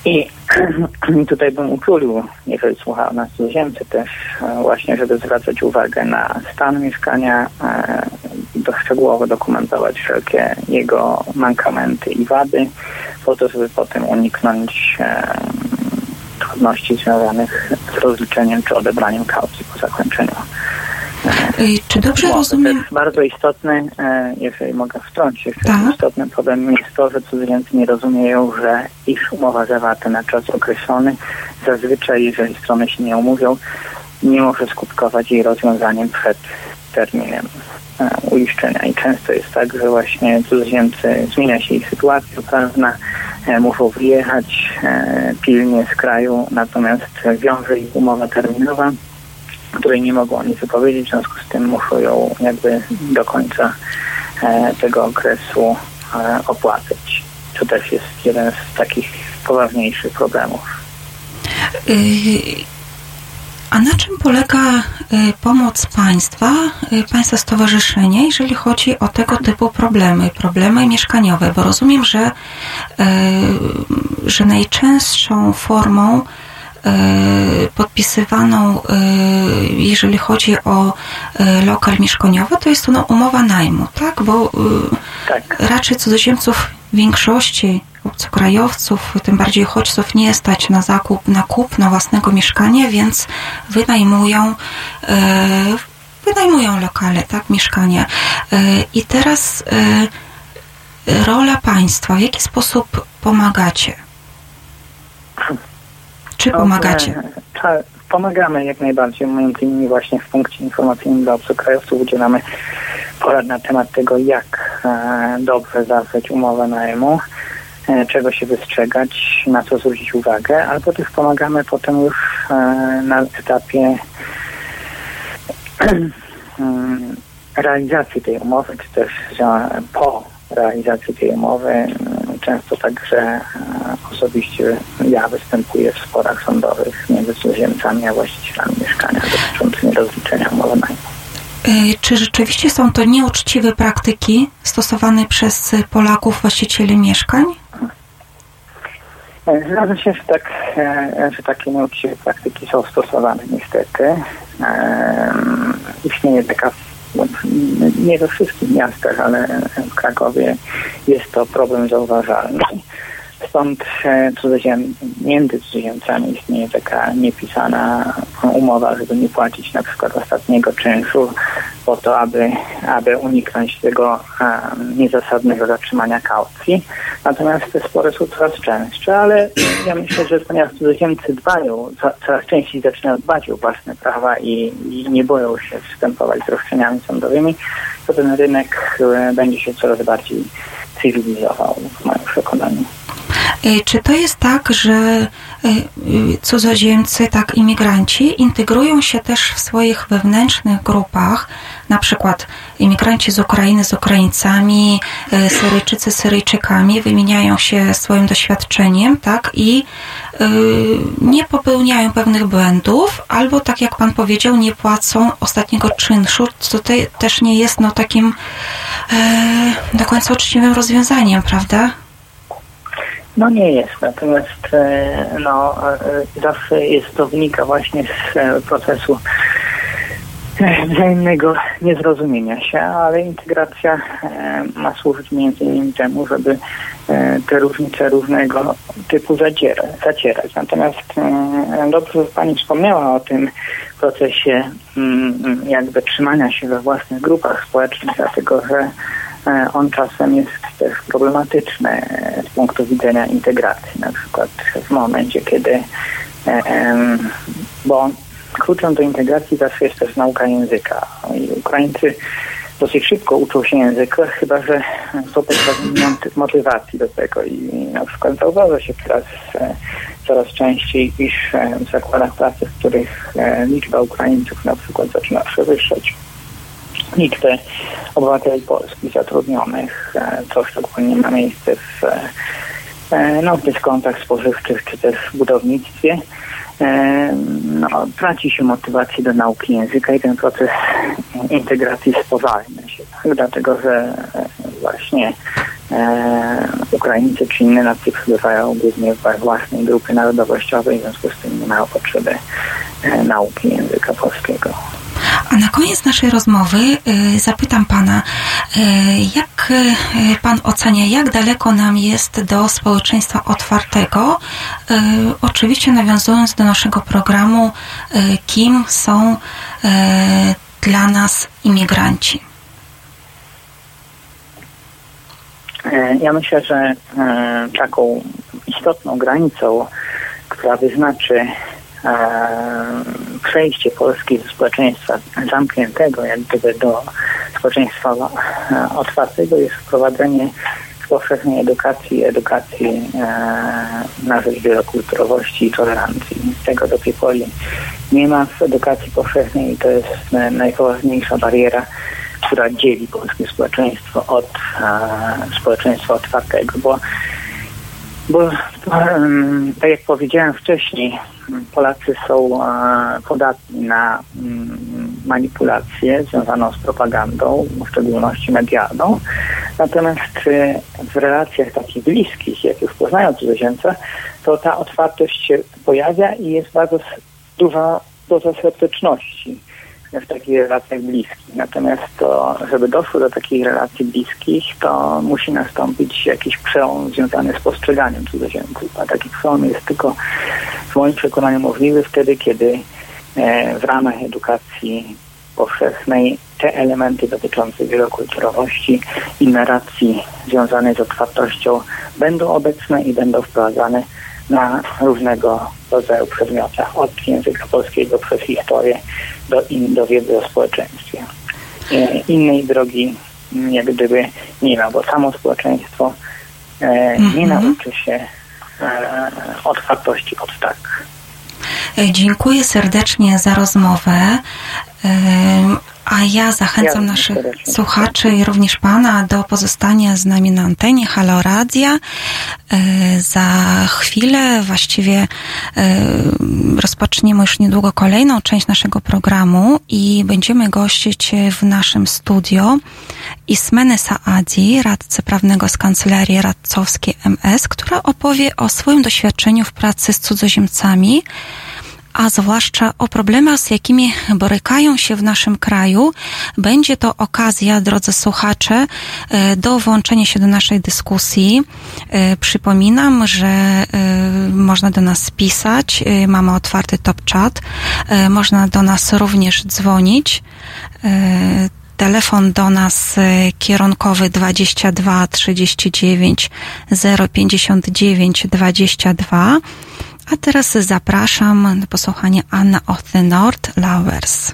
I tutaj bym uczulił, jeżeli słucha nas cudzoziemcy też e, właśnie, żeby zwracać uwagę na stan mieszkania, do e, szczegółowo dokumentować wszelkie jego mankamenty i wady, po to, żeby potem uniknąć e, trudności związanych z rozliczeniem czy odebraniem kaucji po zakończeniu czy dobrze no, rozumiem? To jest bardzo istotny, e, jeżeli mogę wtrącić, tak. istotny problem jest to, że cudzoziemcy nie rozumieją, że ich umowa zawarta na czas określony, zazwyczaj jeżeli strony się nie umówią, nie może skutkować jej rozwiązaniem przed terminem e, uiszczenia. I często jest tak, że właśnie cudzoziemcy, zmienia się ich sytuacja prawna, e, muszą wyjechać pilnie z kraju, natomiast wiąże ich umowa terminowa której nie mogą oni wypowiedzieć, w związku z tym muszą ją jakby do końca e, tego okresu e, opłacać. To też jest jeden z takich poważniejszych problemów. Y, a na czym polega y, pomoc państwa, y, państwa stowarzyszenia, jeżeli chodzi o tego typu problemy, problemy mieszkaniowe? Bo rozumiem, że, że najczęstszą formą podpisywaną, e, jeżeli chodzi o e, lokal mieszkaniowy, to jest to no, umowa najmu, tak? Bo tak. raczej cudzoziemców większości obcokrajowców, tym bardziej uchodźców nie stać na zakup, na kupno własnego mieszkania, więc wynajmują wynajmują lokale, tak, mieszkania. I teraz rola państwa, w jaki sposób pomagacie? Czy pomagacie? Pomagamy jak najbardziej. Między innymi właśnie w punkcie informacyjnym dla obcokrajowców udzielamy porad na temat tego, jak e, dobrze zawrzeć umowę najmu, e, czego się wystrzegać, na co zwrócić uwagę, albo też pomagamy potem już e, na etapie mm, realizacji tej umowy, czy też po realizacji tej umowy. Często także e, osobiście ja występuję w sporach sądowych między cudzoziemcami a właścicielami mieszkania dotyczącymi rozliczenia umowy najmu. Czy rzeczywiście są to nieuczciwe praktyki stosowane przez Polaków, właścicieli mieszkań? Zgadza się, że, tak, że takie nieuczciwe praktyki są stosowane niestety. Istnieje taka nie we wszystkich miastach, ale w Krakowie jest to problem zauważalny. Stąd e, cudzoziem, między cudzoziemcami istnieje taka niepisana umowa, żeby nie płacić na przykład ostatniego czynszu po to, aby, aby uniknąć tego um, niezasadnego zatrzymania kaucji. Natomiast te spory są coraz częstsze, ale ja myślę, że ponieważ cudzoziemcy dbają, coraz częściej zaczynają dbać o własne prawa i, i nie boją się wstępować z roszczeniami sądowymi, to ten rynek e, będzie się coraz bardziej cywilizował w moim przekonaniu. E, czy to jest tak, że e, cudzoziemcy, tak imigranci integrują się też w swoich wewnętrznych grupach, na przykład imigranci z Ukrainy z Ukraińcami, e, Syryjczycy z Syryjczykami, wymieniają się swoim doświadczeniem, tak, i nie popełniają pewnych błędów, albo tak jak Pan powiedział, nie płacą ostatniego czynszu, co to też nie jest no, takim do końca uczciwym rozwiązaniem, prawda? No nie jest, natomiast e, no, e, zawsze jest to wynika właśnie z e, procesu wzajemnego niezrozumienia się, ale integracja ma służyć między innymi temu, żeby te różnice różnego typu zacierać. Natomiast dobrze, że Pani wspomniała o tym procesie mm, jakby trzymania się we własnych grupach społecznych, dlatego że on czasem jest też problematyczny e, z punktu widzenia integracji. Na przykład w momencie, kiedy, e, bo kluczem do integracji zawsze jest też nauka języka. I Ukraińcy dosyć szybko uczą się języka, chyba że są pozbawieni motywacji do tego. I na przykład zauważa się teraz coraz częściej, iż w zakładach pracy, w których liczba Ukraińców na przykład zaczyna przewyższać liczbę obywateli polskich zatrudnionych, e, co szczególnie ma miejsce w, e, no, w dyskontach spożywczych czy też w budownictwie. E, no, traci się motywację do nauki języka i ten proces integracji spowalnia się, tak? dlatego że właśnie e, Ukraińcy czy inne nacje przybywają głównie w własnej grupy narodowościowej, w związku z tym nie mają potrzeby e, nauki języka polskiego. A na koniec naszej rozmowy y, zapytam Pana, y, jak Pan ocenia, jak daleko nam jest do społeczeństwa otwartego? Oczywiście nawiązując do naszego programu, kim są dla nas imigranci? E, ja myślę, że e, taką istotną granicą, która wyznaczy przejście Polski ze społeczeństwa zamkniętego jak gdyby do społeczeństwa otwartego jest wprowadzenie powszechnej edukacji, edukacji na rzecz wielokulturowości i tolerancji. Tego do tej pory nie ma w edukacji powszechnej i to jest najpoważniejsza bariera, która dzieli polskie społeczeństwo od społeczeństwa otwartego, bo bo tak jak powiedziałem wcześniej, Polacy są podatni na mm, manipulację związaną z propagandą, w szczególności medialną. Natomiast y, w relacjach takich bliskich, jak już poznają cudzoziemca, to ta otwartość się pojawia i jest bardzo duża doza sceptyczności w takich relacjach bliskich. Natomiast to, żeby doszło do takich relacji bliskich, to musi nastąpić jakiś przełom związany z postrzeganiem cudzoziemców. A taki przełom jest tylko w moim przekonaniu możliwy wtedy, kiedy e, w ramach edukacji powszechnej te elementy dotyczące wielokulturowości i narracji związanej z otwartością będą obecne i będą wprowadzane na różnego rodzaju przedmiotach, od języka polskiego przez historię do, in, do wiedzy o społeczeństwie. Innej drogi jak gdyby nie ma, bo samo społeczeństwo e, nie mhm. nauczy się e, otwartości od tak. E, dziękuję serdecznie za rozmowę. A ja zachęcam ja, naszych słuchaczy i również Pana do pozostania z nami na antenie Halo Radia. E, za chwilę właściwie e, rozpoczniemy już niedługo kolejną część naszego programu i będziemy gościć w naszym studio Ismeny Saadi, radcy prawnego z Kancelarii Radcowskiej MS, która opowie o swoim doświadczeniu w pracy z cudzoziemcami, a zwłaszcza o problemach, z jakimi borykają się w naszym kraju. Będzie to okazja, drodzy słuchacze, e, do włączenia się do naszej dyskusji. E, przypominam, że e, można do nas pisać, mamy otwarty top chat, można do nas również dzwonić. Telefon do nas kierunkowy 22 39 059 22 a teraz zapraszam na posłuchanie Anna of the North Lovers.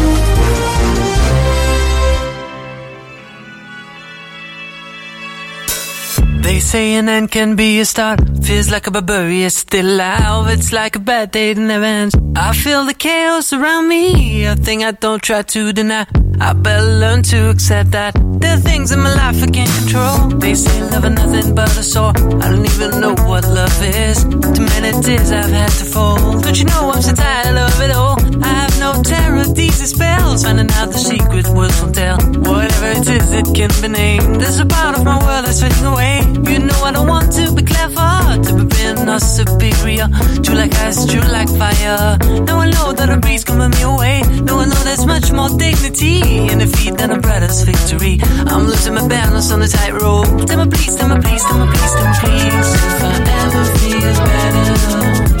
They say an end can be a start. Feels like a barbarian still alive. It's like a bad day that never ends. I feel the chaos around me. A thing I don't try to deny. I better learn to accept that there are things in my life I can't control. They say love is nothing but a sore. I don't even know what love is. Too many tears I've had to fold. Don't you know I'm so tired of it all? I have no terror, these spells. Finding out the secret words won't tell. Whatever it is, it can be named. There's a part of my world that's fading away. You know I don't want to be clever, to be being or superior. True like ice, true like fire. Now I know that a breeze coming me away. Now I know there's much more dignity in defeat than a brother's victory. I'm losing my balance on the tightrope. Tell me please, tell me please, tell me please, tell me please. If I ever feel better,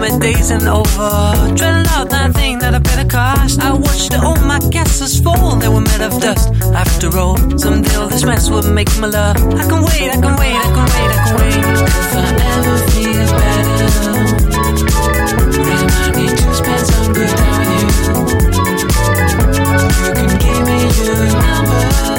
Stormy days and over. Dreading out that thing that I better cost. I watched all my castles fall. They were made of dust. After all, someday all this mess will make my love. I can wait, I can wait, I can wait, I can wait. If I ever feel better. Remind me to spend some good on you. You can give me your number.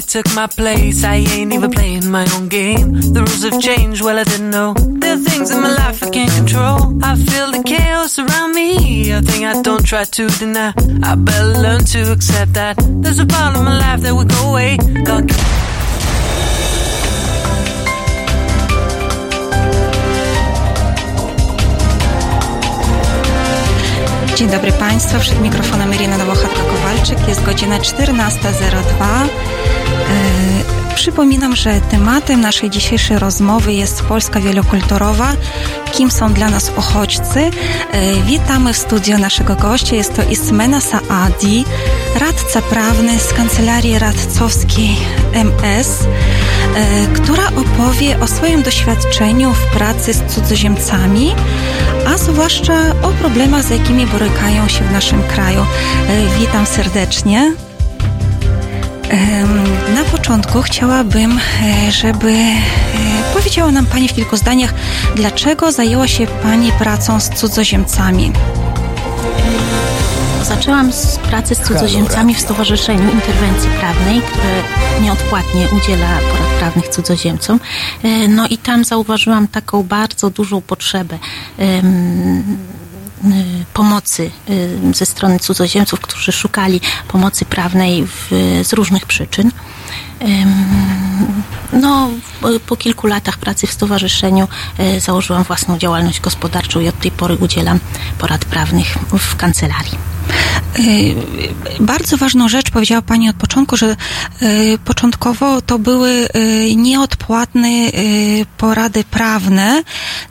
Somebody took my place. I ain't even playing my own game. The rules have changed, well, I didn't know. There are things in my life I can't control. I feel the chaos around me. A thing I don't try to deny. I better learn to accept that. There's a part of my life that will go away. God. Dzień dobry Państwu, przed mikrofonem Irina Nowochatka-Kowalczyk, jest godzina 14.02. Yy, przypominam, że tematem naszej dzisiejszej rozmowy jest Polska wielokulturowa. Kim są dla nas uchodźcy? Yy, witamy w studio naszego gościa. Jest to Ismena Saadi, radca prawny z Kancelarii Radcowskiej MS, yy, która opowie o swoim doświadczeniu w pracy z cudzoziemcami, a zwłaszcza o problemach, z jakimi borykają się w naszym kraju. Witam serdecznie. Na początku chciałabym, e, żeby e, powiedziała nam Pani w kilku zdaniach, dlaczego zajęła się Pani pracą z cudzoziemcami? zaczęłam z pracy z cudzoziemcami w Stowarzyszeniu Interwencji Prawnej, które nieodpłatnie udziela porad prawnych cudzoziemcom. E, no i tam zauważyłam taką bardzo dużą potrzebę pomocy ze strony cudzoziemców, którzy szukali pomocy prawnej w, z różnych przyczyn. No, po kilku latach pracy w stowarzyszeniu e, założyłam własną działalność gospodarczą i od tej pory udzielam porad prawnych w kancelarii. Y, bardzo ważną rzecz powiedziała Pani od początku, że y, początkowo to były nieodpłatne porady prawne,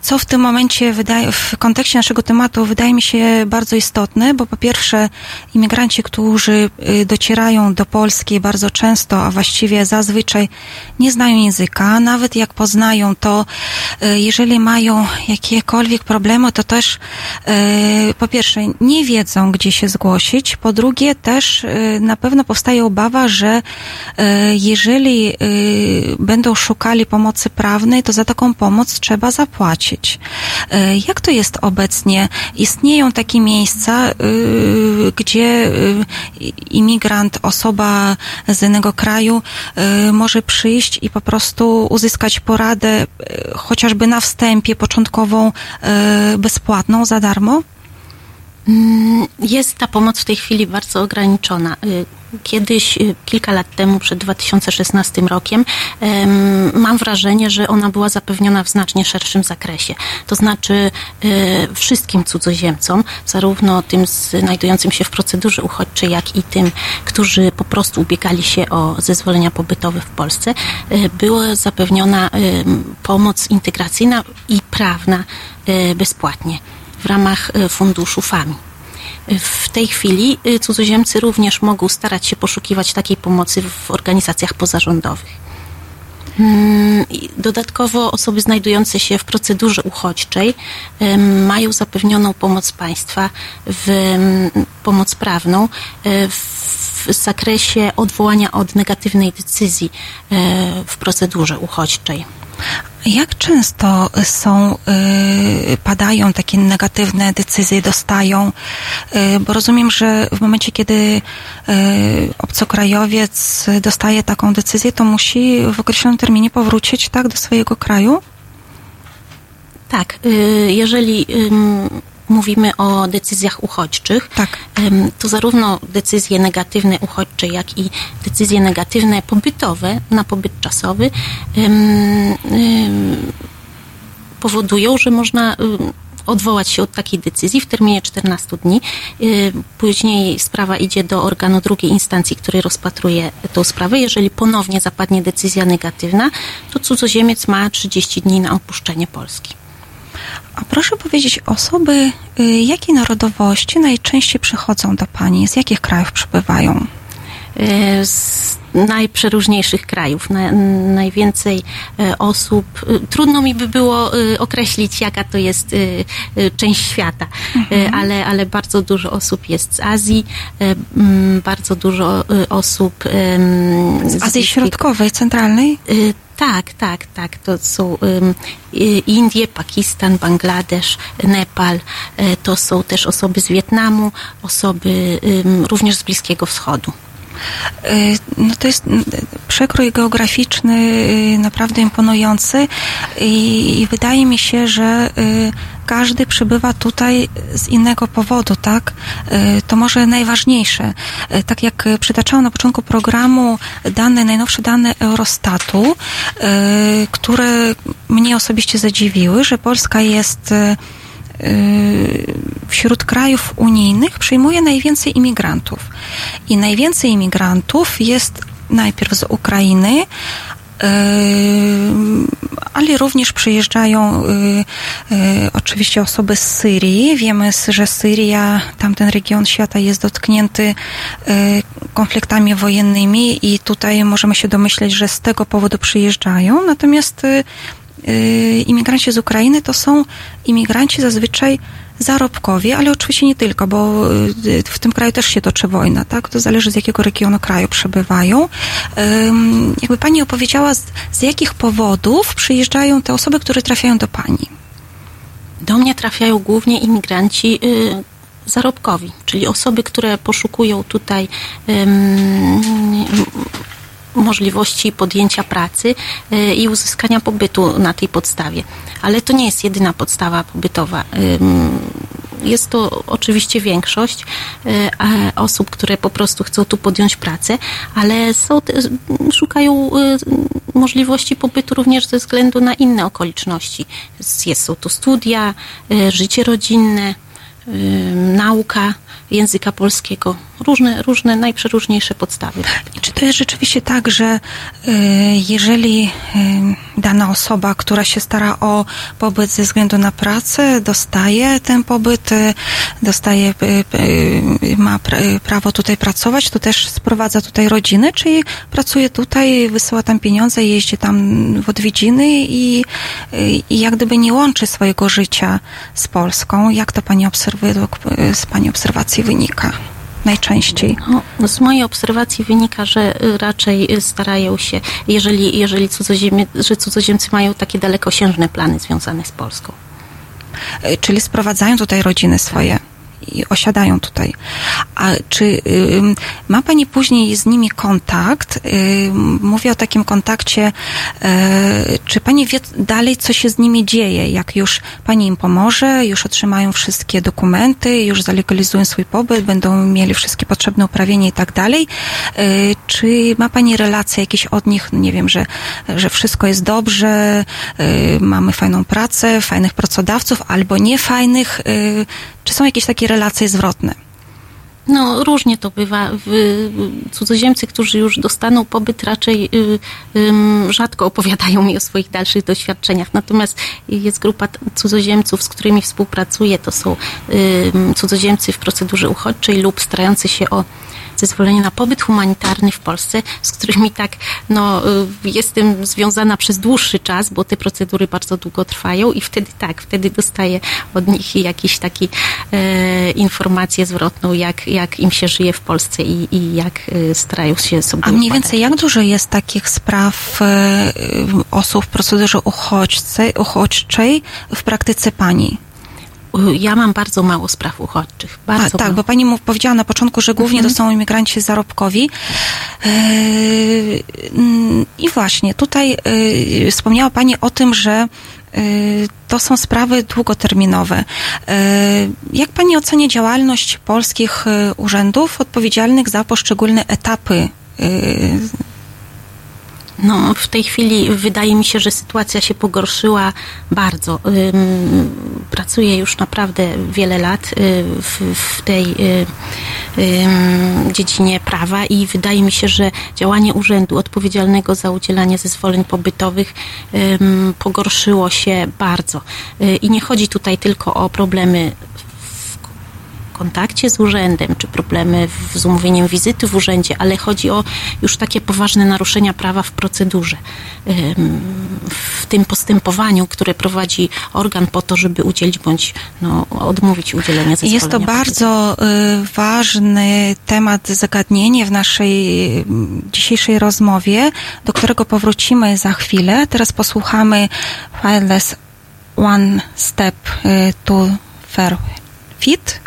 co w tym momencie wydaje, w kontekście naszego tematu wydaje mi się bardzo istotne, bo po pierwsze imigranci, którzy docierają do Polski bardzo często, a właściwie zazwyczaj nie znają języka, nawet jak poznają to, jeżeli mają jakiekolwiek problemy, to też po pierwsze nie wiedzą, gdzie się zgłosić. Po drugie, też y, na pewno powstaje obawa, że y, jeżeli y, będą szukali pomocy prawnej, to za taką pomoc trzeba zapłacić. Jak to jest obecnie? Istnieją takie miejsca, gdzie imigrant, osoba z innego kraju może przyjść i po prostu uzyskać poradę chociażby na wstępie początkową bezpłatną za darmo? Mm, jest ta pomoc w tej chwili bardzo ograniczona. Y, kiedyś, y, kilka lat temu, przed 2016 rokiem, mam wrażenie, że ona była zapewniona w znacznie szerszym zakresie. To znaczy y, wszystkim cudzoziemcom, zarówno tym znajdującym się w procedurze uchodźczej, jak i tym, którzy po prostu ubiegali się o zezwolenia pobytowe w Polsce, była zapewniona pomoc integracyjna i prawna bezpłatnie w ramach funduszu FAMI. W tej chwili e, cudzoziemcy również mogą starać się poszukiwać takiej pomocy w organizacjach pozarządowych. Mm, dodatkowo osoby znajdujące się w procedurze uchodźczej mają zapewnioną pomoc państwa, w, pomoc prawną e, w zakresie odwołania od negatywnej decyzji w procedurze uchodźczej. Jak często są, y, padają takie negatywne decyzje, dostają? Y, bo rozumiem, że w momencie, kiedy y, obcokrajowiec dostaje taką decyzję, to musi w określonym terminie powrócić tak do swojego kraju? Tak, y, jeżeli mówimy o decyzjach uchodźczych, tak. to zarówno decyzje negatywne uchodźcze, jak i decyzje negatywne pobytowe na pobyt czasowy powodują, że można odwołać się od takiej decyzji w terminie 14 dni. Później sprawa idzie do organu drugiej instancji, który rozpatruje tą sprawę. Jeżeli ponownie zapadnie decyzja negatywna, to cudzoziemiec ma 30 dni na opuszczenie Polski. A proszę powiedzieć, osoby y, jakiej narodowości najczęściej przychodzą do Pani? Z jakich krajów przybywają? Y, z najprzeróżniejszych krajów. Na, najwięcej y, osób. Trudno mi by było określić, jaka to jest część świata, mhm. ale, ale bardzo dużo osób jest z Azji, bardzo dużo osób z Azji Środkowej, Centralnej? Tak, tak, tak. To są um, Indie, Pakistan, Bangladesz, Nepal. E, to są też osoby z Wietnamu, osoby um, również z Bliskiego Wschodu. E, no to jest przekrój geograficzny y, naprawdę imponujący i, wydaje mi się, że y, każdy przybywa tutaj z innego powodu, tak? Y, to może najważniejsze. Tak jak przytaczałam na początku programu dane, najnowsze dane Eurostatu, które mnie osobiście zadziwiły, że Polska jest wśród krajów unijnych przyjmuje najwięcej imigrantów. I najwięcej imigrantów jest najpierw z Ukrainy, yy, ale również przyjeżdżają yy, oczywiście osoby z Syrii. Wiemy, że Syria, tamten region świata jest dotknięty konfliktami wojennymi i tutaj możemy się domyśleć, że z tego powodu przyjeżdżają. Natomiast imigranci z Ukrainy to są imigranci zazwyczaj zarobkowi, ale oczywiście nie tylko, bo y, w tym kraju też się toczy wojna, tak? To zależy z jakiego regionu kraju przebywają. Jakby Pani opowiedziała, z, z jakich powodów przyjeżdżają te osoby, które trafiają do Pani? Do mnie trafiają głównie imigranci y, zarobkowi, czyli osoby, które poszukują tutaj możliwości podjęcia pracy e, i uzyskania pobytu na tej podstawie. Ale to nie jest jedyna podstawa pobytowa. Jest to oczywiście większość e, osób, które po prostu chcą tu podjąć pracę, ale są, szukają e, możliwości pobytu również ze względu na inne okoliczności. Są tu studia, życie rodzinne, nauka języka polskiego. Różne, różne najprzeróżniejsze podstawy. Czy to jest rzeczywiście tak, że y, jeżeli y, dana osoba, która się stara o pobyt ze względu na pracę, dostaje ten pobyt, y, dostaje, ma prawo tutaj pracować, to też sprowadza tutaj rodziny, czyli pracuje tutaj, wysyła tam pieniądze, jeździ tam w odwiedziny i, i jak gdyby nie łączy swojego życia z Polską. Jak to Pani obserwuje, z Pani obserwacji wynika? Najczęściej? No, z mojej obserwacji wynika, że y, raczej y, starają się, jeżeli, jeżeli cudzoziemie, że cudzoziemcy mają takie dalekosiężne plany związane z Polską. Y, czyli sprowadzają tutaj rodziny swoje i osiadają tutaj. A czy y, ma Pani później z nimi kontakt? Y, mówię o takim kontakcie, y, czy Pani wie dalej, co się z nimi dzieje? Jak już Pani im pomoże, już otrzymają wszystkie dokumenty, już zalegalizują swój pobyt, będą mieli wszystkie potrzebne uprawienia i tak dalej? Czy ma Pani relacje jakieś od nich? Nie wiem, że, że wszystko jest dobrze, mamy fajną pracę, fajnych pracodawców, albo niefajnych. Czy są jakieś takie relacje zwrotne? No, różnie to bywa. Cudzoziemcy, którzy już dostaną pobyt, raczej y, rzadko opowiadają mi o swoich dalszych doświadczeniach. Natomiast jest grupa cudzoziemców, z którymi współpracuję. To są cudzoziemcy w procedurze uchodźczej lub starający się o zezwolenie na pobyt humanitarny w Polsce, z którymi tak no, y, jestem związana przez dłuższy czas, bo te procedury bardzo długo trwają i wtedy tak, wtedy dostaję od nich jakiś taki e, informację zwrotną, jak, jak im się żyje w Polsce i, i jak e, starają się sobie A mniej więcej jak dużo jest takich spraw e, osób w procedurze uchodźcej, uchodźczej w praktyce pani? Ja mam bardzo mało spraw uchodźczych. Bardzo A, tak, mało. bo pani mu powiedziała na początku, że głównie mhm. to są imigranci zarobkowi. Yy, I właśnie, tutaj yy, wspomniała pani o tym, że to są sprawy długoterminowe. Jak pani ocenia działalność polskich urzędów odpowiedzialnych za poszczególne etapy no, w tej chwili wydaje mi się, że sytuacja się pogorszyła bardzo. Pracuję już naprawdę wiele lat y, w, w tej y, dziedzinie prawa i wydaje mi się, że działanie urzędu odpowiedzialnego za udzielanie zezwoleń pobytowych pogorszyło się bardzo. Y, I nie chodzi tutaj tylko o problemy kontakcie z urzędem, czy problemy z umówieniem wizyty w urzędzie, ale chodzi o już takie poważne naruszenia prawa w procedurze, w tym postępowaniu, które prowadzi organ po to, żeby udzielić bądź no, odmówić udzielenia zezwolenia. Jest to bardzo y, ważny temat, zagadnienie w naszej dzisiejszej rozmowie, do którego powrócimy za chwilę. Teraz posłuchamy Fileless One Step y, to Fair Fit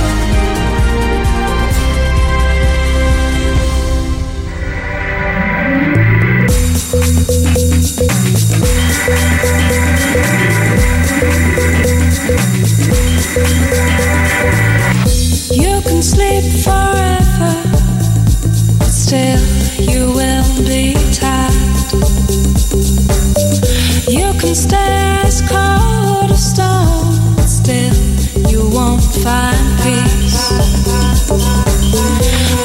Find peace.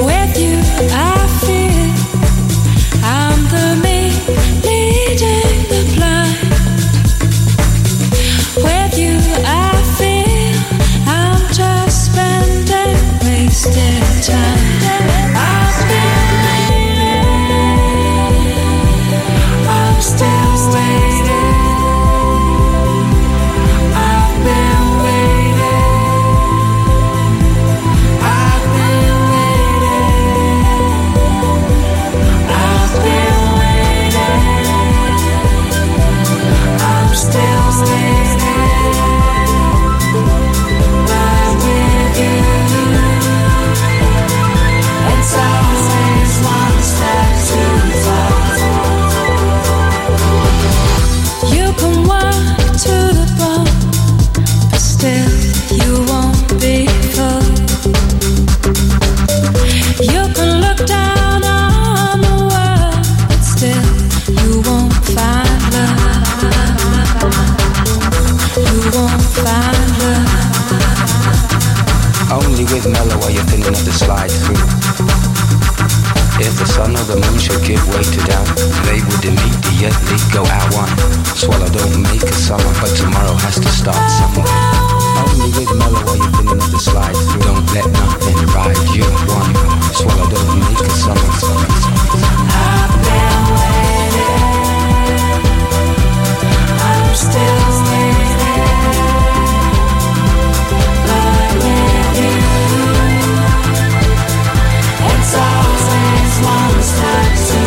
With you, I feel time. Slide through. If the sun or the moon should give way to doubt, they would immediately go out one. Swallow don't make a summer, but tomorrow has to start somewhere. Only with mellow while you're feeling of the slide through. Don't let nothing ride you one. Swallow don't make a summer. One step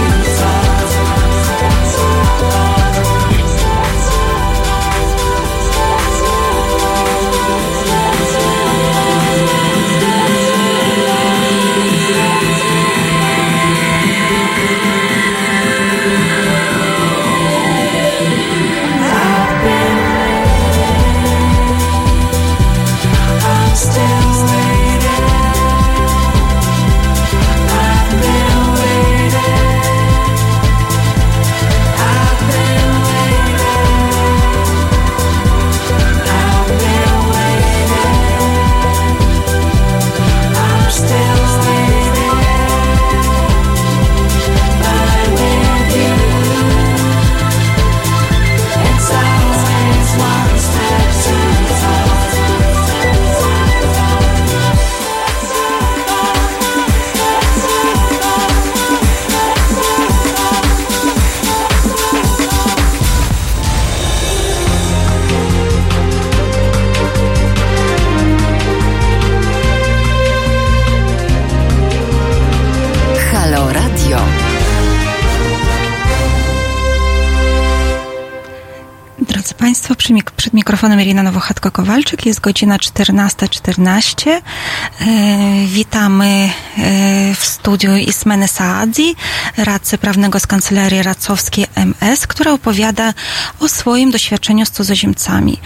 mikrofonem Irina Nowochatko-Kowalczyk, jest godzina 14.14. E, witamy w studiu Ismeny Saadi, radcy prawnego z Kancelarii Racowskiej MS, która opowiada o swoim doświadczeniu z cudzoziemcami.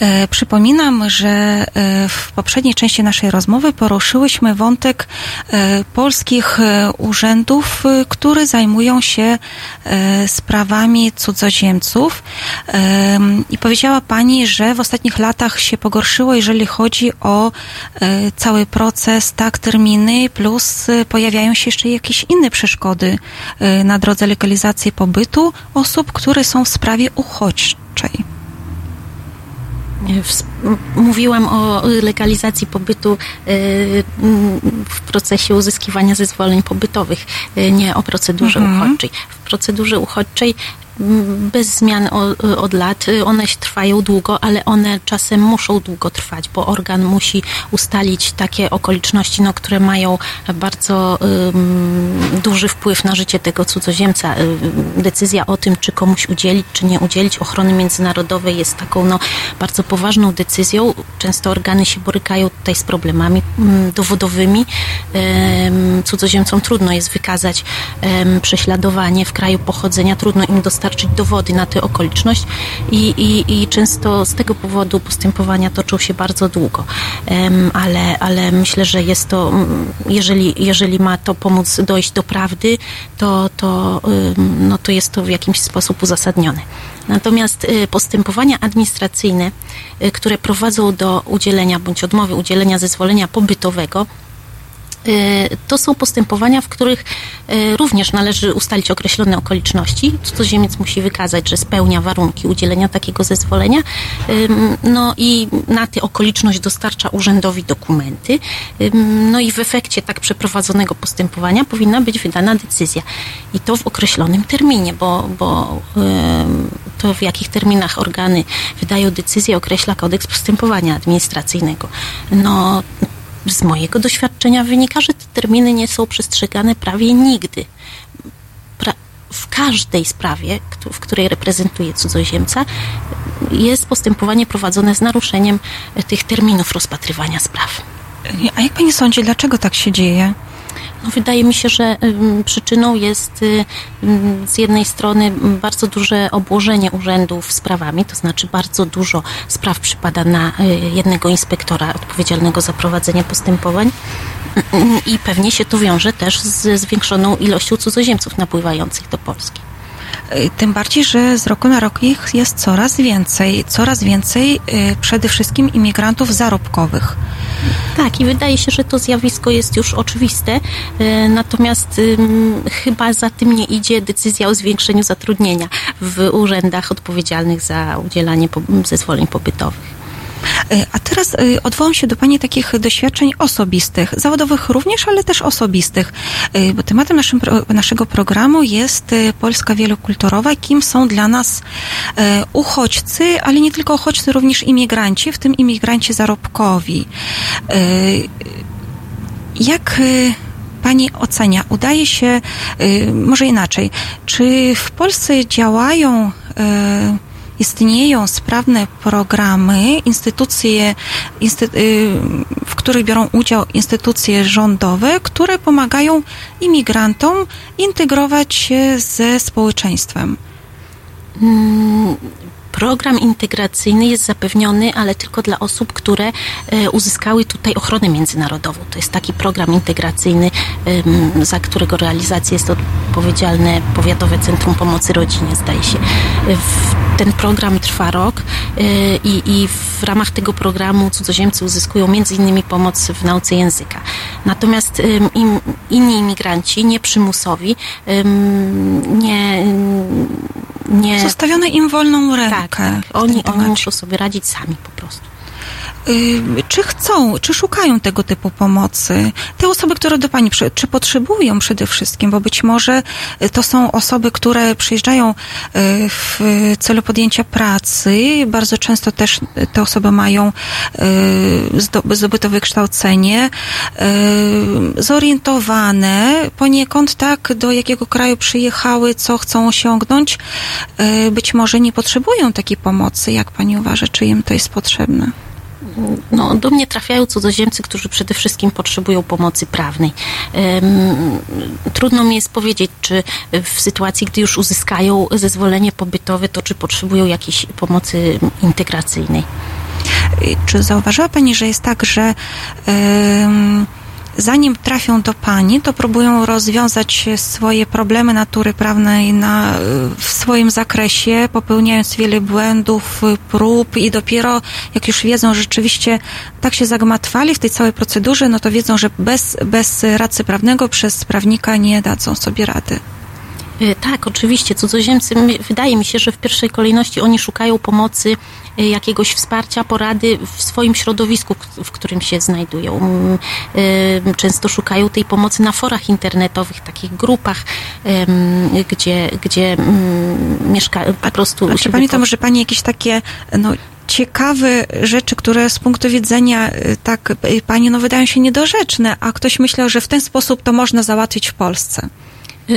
E, przypominam, że e, w poprzedniej części naszej rozmowy poruszyłyśmy wątek e, polskich e, urzędów, e, które zajmują się e, sprawami cudzoziemców. Em, I powiedziała Pani, że w ostatnich latach się pogorszyło, jeżeli chodzi o e, cały proces, tak, terminy, plus e, pojawiają się jeszcze jakieś inne przeszkody e, na drodze legalizacji pobytu osób, które są w sprawie uchodźczej. Mówiłam o legalizacji pobytu y, w procesie uzyskiwania zezwoleń pobytowych, y, nie o procedurze Mhm. uchodźczej. W procedurze uchodźczej bez zmian od lat, y, one trwają długo, ale one czasem muszą długo trwać, bo organ musi ustalić takie okoliczności, no, które mają bardzo duży wpływ na życie tego cudzoziemca. Y, Decyzja o tym, czy komuś udzielić, czy nie udzielić ochrony międzynarodowej jest taką no, bardzo poważną decyzją. Często organy się borykają tutaj z problemami dowodowymi. Ym, Cudzoziemcom trudno jest wykazać prześladowanie w kraju pochodzenia, trudno im dostarczyć dowody na tę okoliczność i, i, i często z tego powodu postępowania toczą się bardzo długo. Ale, ale myślę, że jest to, jeżeli, jeżeli ma to pomóc dojść do prawdy, to, to, no to jest to w jakiś sposób uzasadnione. Natomiast y, postępowania administracyjne, y, które prowadzą do udzielenia bądź odmowy udzielenia zezwolenia pobytowego, to są postępowania, w których y, również należy ustalić określone okoliczności. Cudzoziemiec musi wykazać, że spełnia warunki udzielenia takiego zezwolenia. No i na tę okoliczność dostarcza urzędowi dokumenty. No i w efekcie tak przeprowadzonego postępowania powinna być wydana decyzja. I to w określonym terminie, bo, bo to w jakich terminach organy wydają decyzję określa kodeks postępowania administracyjnego. No, z mojego doświadczenia wynika, że te terminy nie są przestrzegane prawie nigdy. Pra- w każdej sprawie, w której reprezentuję cudzoziemca, jest postępowanie prowadzone z naruszeniem tych terminów rozpatrywania spraw. A jak Pani sądzi, dlaczego tak się dzieje? Wydaje mi się, że przyczyną jest y, z jednej strony bardzo duże obłożenie urzędów sprawami, to znaczy bardzo dużo spraw przypada na y, jednego inspektora odpowiedzialnego za prowadzenie postępowań Ym, i pewnie się to wiąże też z zwiększoną ilością cudzoziemców napływających do Polski. Y, Tym bardziej, że z roku na rok ich jest coraz więcej. Coraz więcej y, przede wszystkim imigrantów zarobkowych. Tak, i wydaje się, że to zjawisko jest już oczywiste, e, natomiast chyba za tym nie idzie decyzja o zwiększeniu zatrudnienia w urzędach odpowiedzialnych za udzielanie zezwoleń pobytowych. Y, A teraz y, odwołam się do Pani takich doświadczeń osobistych, zawodowych również, ale też osobistych, Y, bo tematem naszym, naszego programu jest Polska wielokulturowa, kim są dla nas uchodźcy, ale nie tylko uchodźcy, również imigranci, w tym imigranci zarobkowi. Jak Pani ocenia? Udaje się, może inaczej, czy w Polsce działają, istnieją sprawne programy, instytucje, insty, y, w których biorą udział instytucje rządowe, które pomagają imigrantom integrować się ze społeczeństwem? Program integracyjny jest zapewniony, ale tylko dla osób, które e, uzyskały tutaj ochronę międzynarodową. To jest taki program integracyjny, za którego realizację jest odpowiedzialne Powiatowe Centrum Pomocy Rodzinie, zdaje się. Ten program trwa rok e, i, i w ramach tego programu cudzoziemcy uzyskują innymi pomoc w nauce języka. Natomiast inni imigranci, nieprzymusowi, nie, nie Zostawione im wolną rękę. tak, tak. Oni, oni muszą sobie radzić sami po prostu. Czy chcą, czy szukają tego typu pomocy? Te osoby, które do Pani, czy potrzebują przede wszystkim, bo być może y, to są osoby, które przyjeżdżają y, w celu podjęcia pracy. Bardzo często też y, te osoby mają zdo- zdobyte wykształcenie, zorientowane poniekąd tak, do jakiego kraju przyjechały, co chcą osiągnąć. Być może nie potrzebują takiej pomocy. Jak Pani uważa, czy im to jest potrzebne? No, do mnie trafiają cudzoziemcy, którzy przede wszystkim potrzebują pomocy prawnej. Trudno mi jest powiedzieć, czy w sytuacji, gdy już uzyskają zezwolenie pobytowe, to czy potrzebują jakiejś pomocy integracyjnej. Czy zauważyła Pani, że jest tak, że em, zanim trafią do Pani, to próbują rozwiązać swoje problemy natury prawnej na, w swoim zakresie, popełniając wiele błędów, prób i dopiero jak już wiedzą, że rzeczywiście tak się zagmatwali w tej całej procedurze, no to wiedzą, że bez, bez radcy prawnego przez prawnika nie dadzą sobie rady. E, Tak, oczywiście. Cudzoziemcy, wydaje mi się, że w pierwszej kolejności oni szukają pomocy, e, jakiegoś wsparcia, porady w swoim środowisku, w którym się znajdują. Mm, e, Często szukają tej pomocy na forach internetowych, takich grupach, gdzie, gdzie mm, mieszka po prostu. A czy pamiętam, wypow- że Pani jakieś takie no, ciekawe rzeczy, które z punktu widzenia tak Pani no, wydają się niedorzeczne, a ktoś myślał, że w ten sposób to można załatwić w Polsce?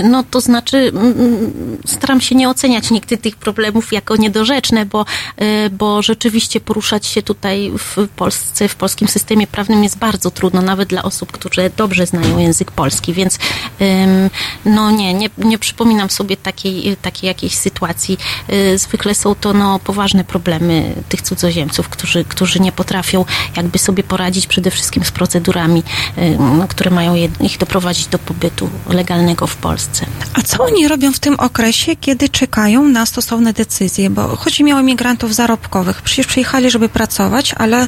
No to znaczy, mm, staram się nie oceniać nigdy tych problemów jako niedorzeczne, bo, y, bo rzeczywiście poruszać się tutaj w Polsce, w polskim systemie prawnym jest bardzo trudno, nawet dla osób, które dobrze znają język polski, więc no nie, nie, nie przypominam sobie takiej, takiej jakiejś sytuacji. Y, Zwykle są to no, poważne problemy tych cudzoziemców, którzy, którzy nie potrafią jakby sobie poradzić przede wszystkim z procedurami, y, no, które mają ich doprowadzić do pobytu legalnego w Polsce. A co oni robią w tym okresie, kiedy czekają na stosowne decyzje? Bo chodzi mi o imigrantów zarobkowych. Przecież przyjechali, żeby pracować, ale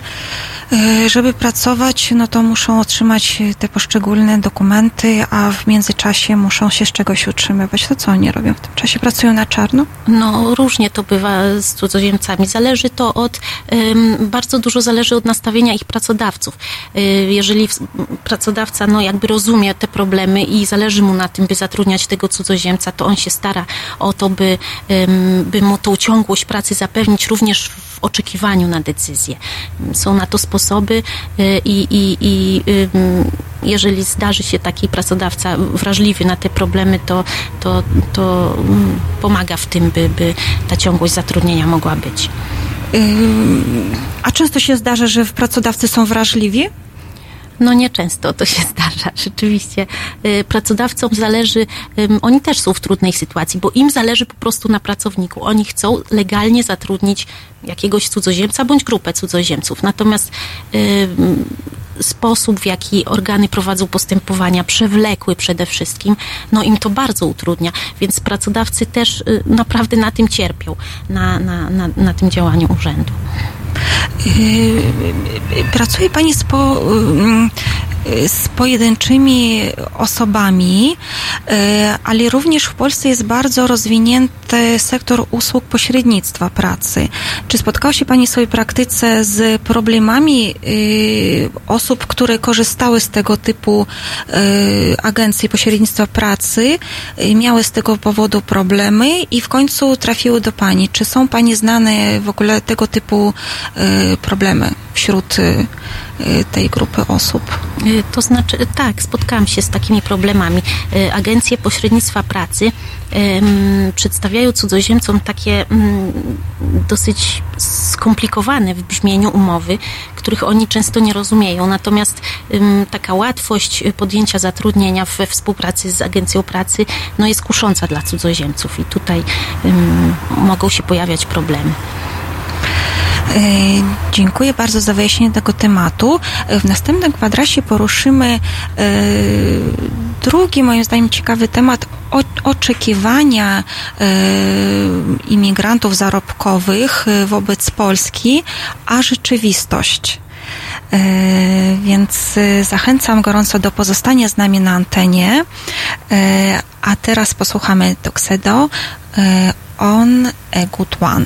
e, żeby pracować, no to muszą otrzymać te poszczególne dokumenty, a w międzyczasie muszą się z czegoś utrzymywać. To co oni robią w tym czasie? Pracują na czarno? No, różnie to bywa z cudzoziemcami. Zależy to od, bardzo dużo zależy od nastawienia ich pracodawców. Y, jeżeli pracodawca, no, jakby rozumie te problemy i zależy mu na tym, by zatrudniać tego cudzoziemca, to on się stara o to, by, by mu tą ciągłość pracy zapewnić również w oczekiwaniu na decyzję. Są na to sposoby y, i, i, i ym, jeżeli zdarzy się taki pracodawca wrażliwy na te problemy, to, to, to mm, pomaga w tym, by, by ta ciągłość zatrudnienia mogła być. A często się zdarza, że pracodawcy są wrażliwi? No nieczęsto to się zdarza. Rzeczywiście y, pracodawcom zależy, oni też są w trudnej sytuacji, bo im zależy po prostu na pracowniku. Oni chcą legalnie zatrudnić jakiegoś cudzoziemca bądź grupę cudzoziemców. Natomiast sposób, w jaki organy prowadzą postępowania, przewlekły przede wszystkim, no im to bardzo utrudnia. Więc pracodawcy też y, naprawdę na tym cierpią, na, na, na, na tym działaniu urzędu. Yy, Pracuje Pani z, po, yy, z pojedynczymi osobami, yy, ale również w Polsce jest bardzo rozwinięty sektor usług pośrednictwa pracy. Czy spotkała się Pani w swojej praktyce z problemami yy, osób, które korzystały z tego typu agencji pośrednictwa pracy, miały z tego powodu problemy i w końcu trafiły do Pani? Czy są Pani znane w ogóle tego typu y, problemy wśród y, y, tej grupy osób? Y, To znaczy, tak, spotkałam się z takimi problemami. Y, Agencje pośrednictwa pracy przedstawiają cudzoziemcom takie mm, dosyć skomplikowane w brzmieniu umowy, których oni często nie rozumieją. Natomiast taka łatwość y, podjęcia zatrudnienia we współpracy z agencją pracy no, jest kusząca dla cudzoziemców i tutaj mogą się pojawiać problemy. E, Dziękuję bardzo za wyjaśnienie tego tematu. E, W następnym kwadrasie poruszymy e, drugi, moim zdaniem, ciekawy temat oczekiwania imigrantów zarobkowych wobec Polski, a rzeczywistość. Więc zachęcam gorąco do pozostania z nami na antenie. A teraz posłuchamy Tuxedo On a Good One.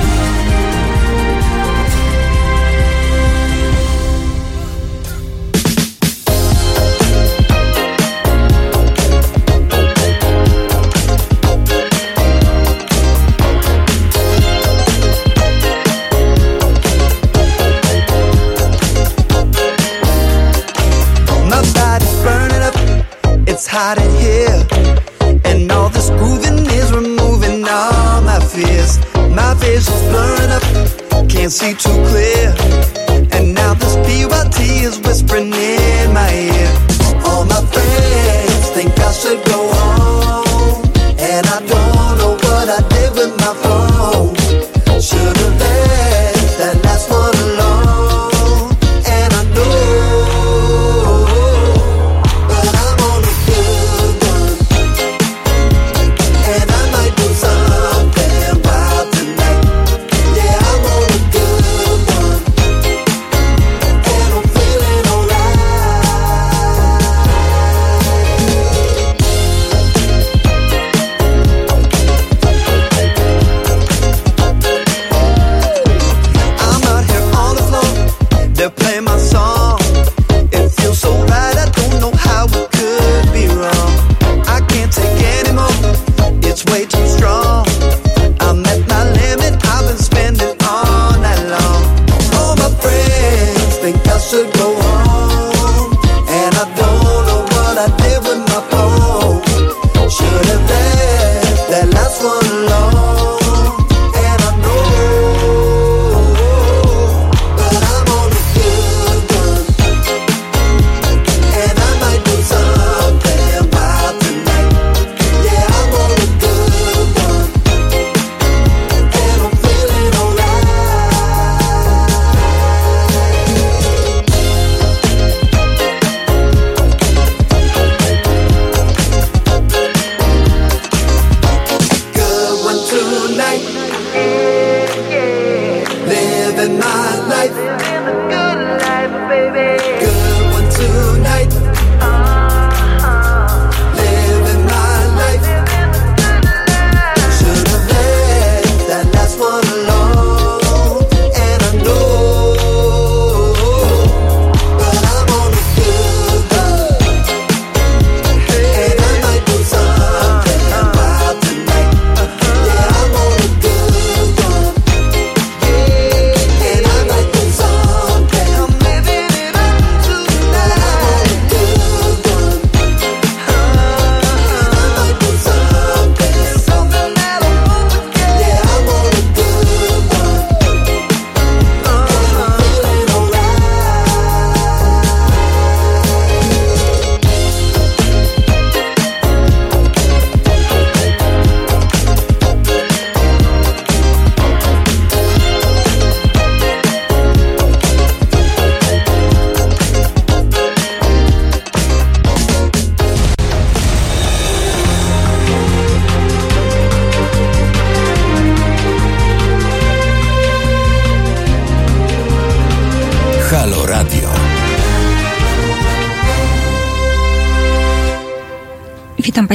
Hot in here. And all this grooving is removing all my fears. My vision's blurring up, can't see too clear. And now this PYT is whispering in my ear. All my friends think I should go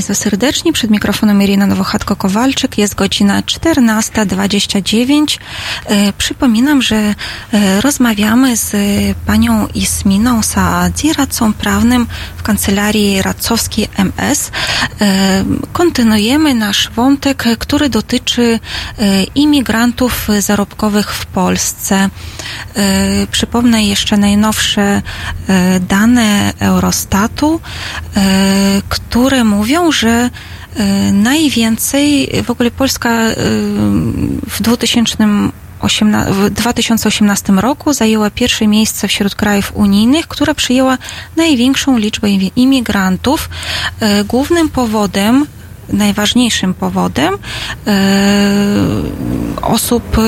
Państwa serdecznie. Przed mikrofonem Irina Nowochatko-Kowalczyk. Jest godzina 14.29. E, przypominam, że e, rozmawiamy z panią Isminą Saadi, radcą prawnym w kancelarii radcowskiej MS. E, kontynuujemy nasz wątek, który dotyczy e, imigrantów zarobkowych w Polsce. E, przypomnę jeszcze najnowsze e, dane Eurostatu, e, które mówią, że e, najwięcej w ogóle Polska e, w 2018, w 2018 roku zajęła pierwsze miejsce wśród krajów unijnych, która przyjęła największą liczbę imi- imigrantów. E, Głównym powodem najważniejszym powodem osób e,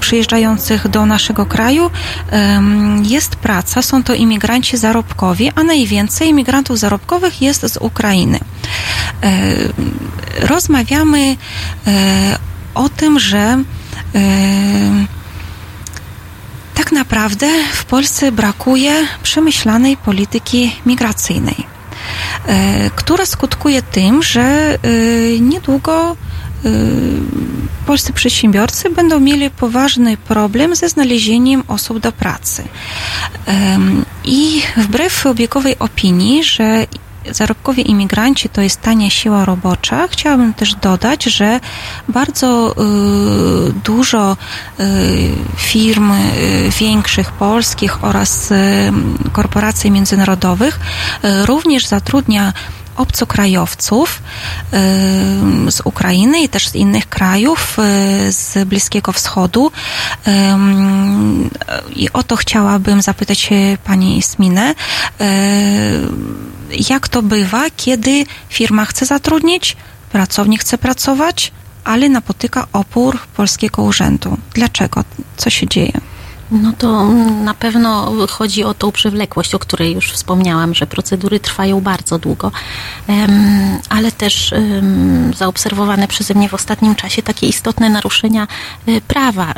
przyjeżdżających do naszego kraju jest praca. Są to imigranci zarobkowi, a najwięcej imigrantów zarobkowych jest z Ukrainy. E, rozmawiamy e, o tym, że e, tak naprawdę w Polsce brakuje przemyślanej polityki migracyjnej, która skutkuje tym, że niedługo polscy przedsiębiorcy będą mieli poważny problem ze znalezieniem osób do pracy. I wbrew obiegowej opinii, że zarobkowi imigranci to jest tania siła robocza, chciałabym też dodać, że bardzo y, dużo y, firm y, większych polskich oraz korporacji międzynarodowych również zatrudnia obcokrajowców z Ukrainy i też z innych krajów, y, z Bliskiego Wschodu. I o to chciałabym zapytać Pani Isminę. Y, Jak to bywa, kiedy firma chce zatrudnić, pracownik chce pracować, ale napotyka opór polskiego urzędu? Dlaczego? Co się dzieje? No to na pewno chodzi o tą przewlekłość, o której już wspomniałam, że procedury trwają bardzo długo, ale też zaobserwowane przeze mnie w ostatnim czasie takie istotne naruszenia y, prawa.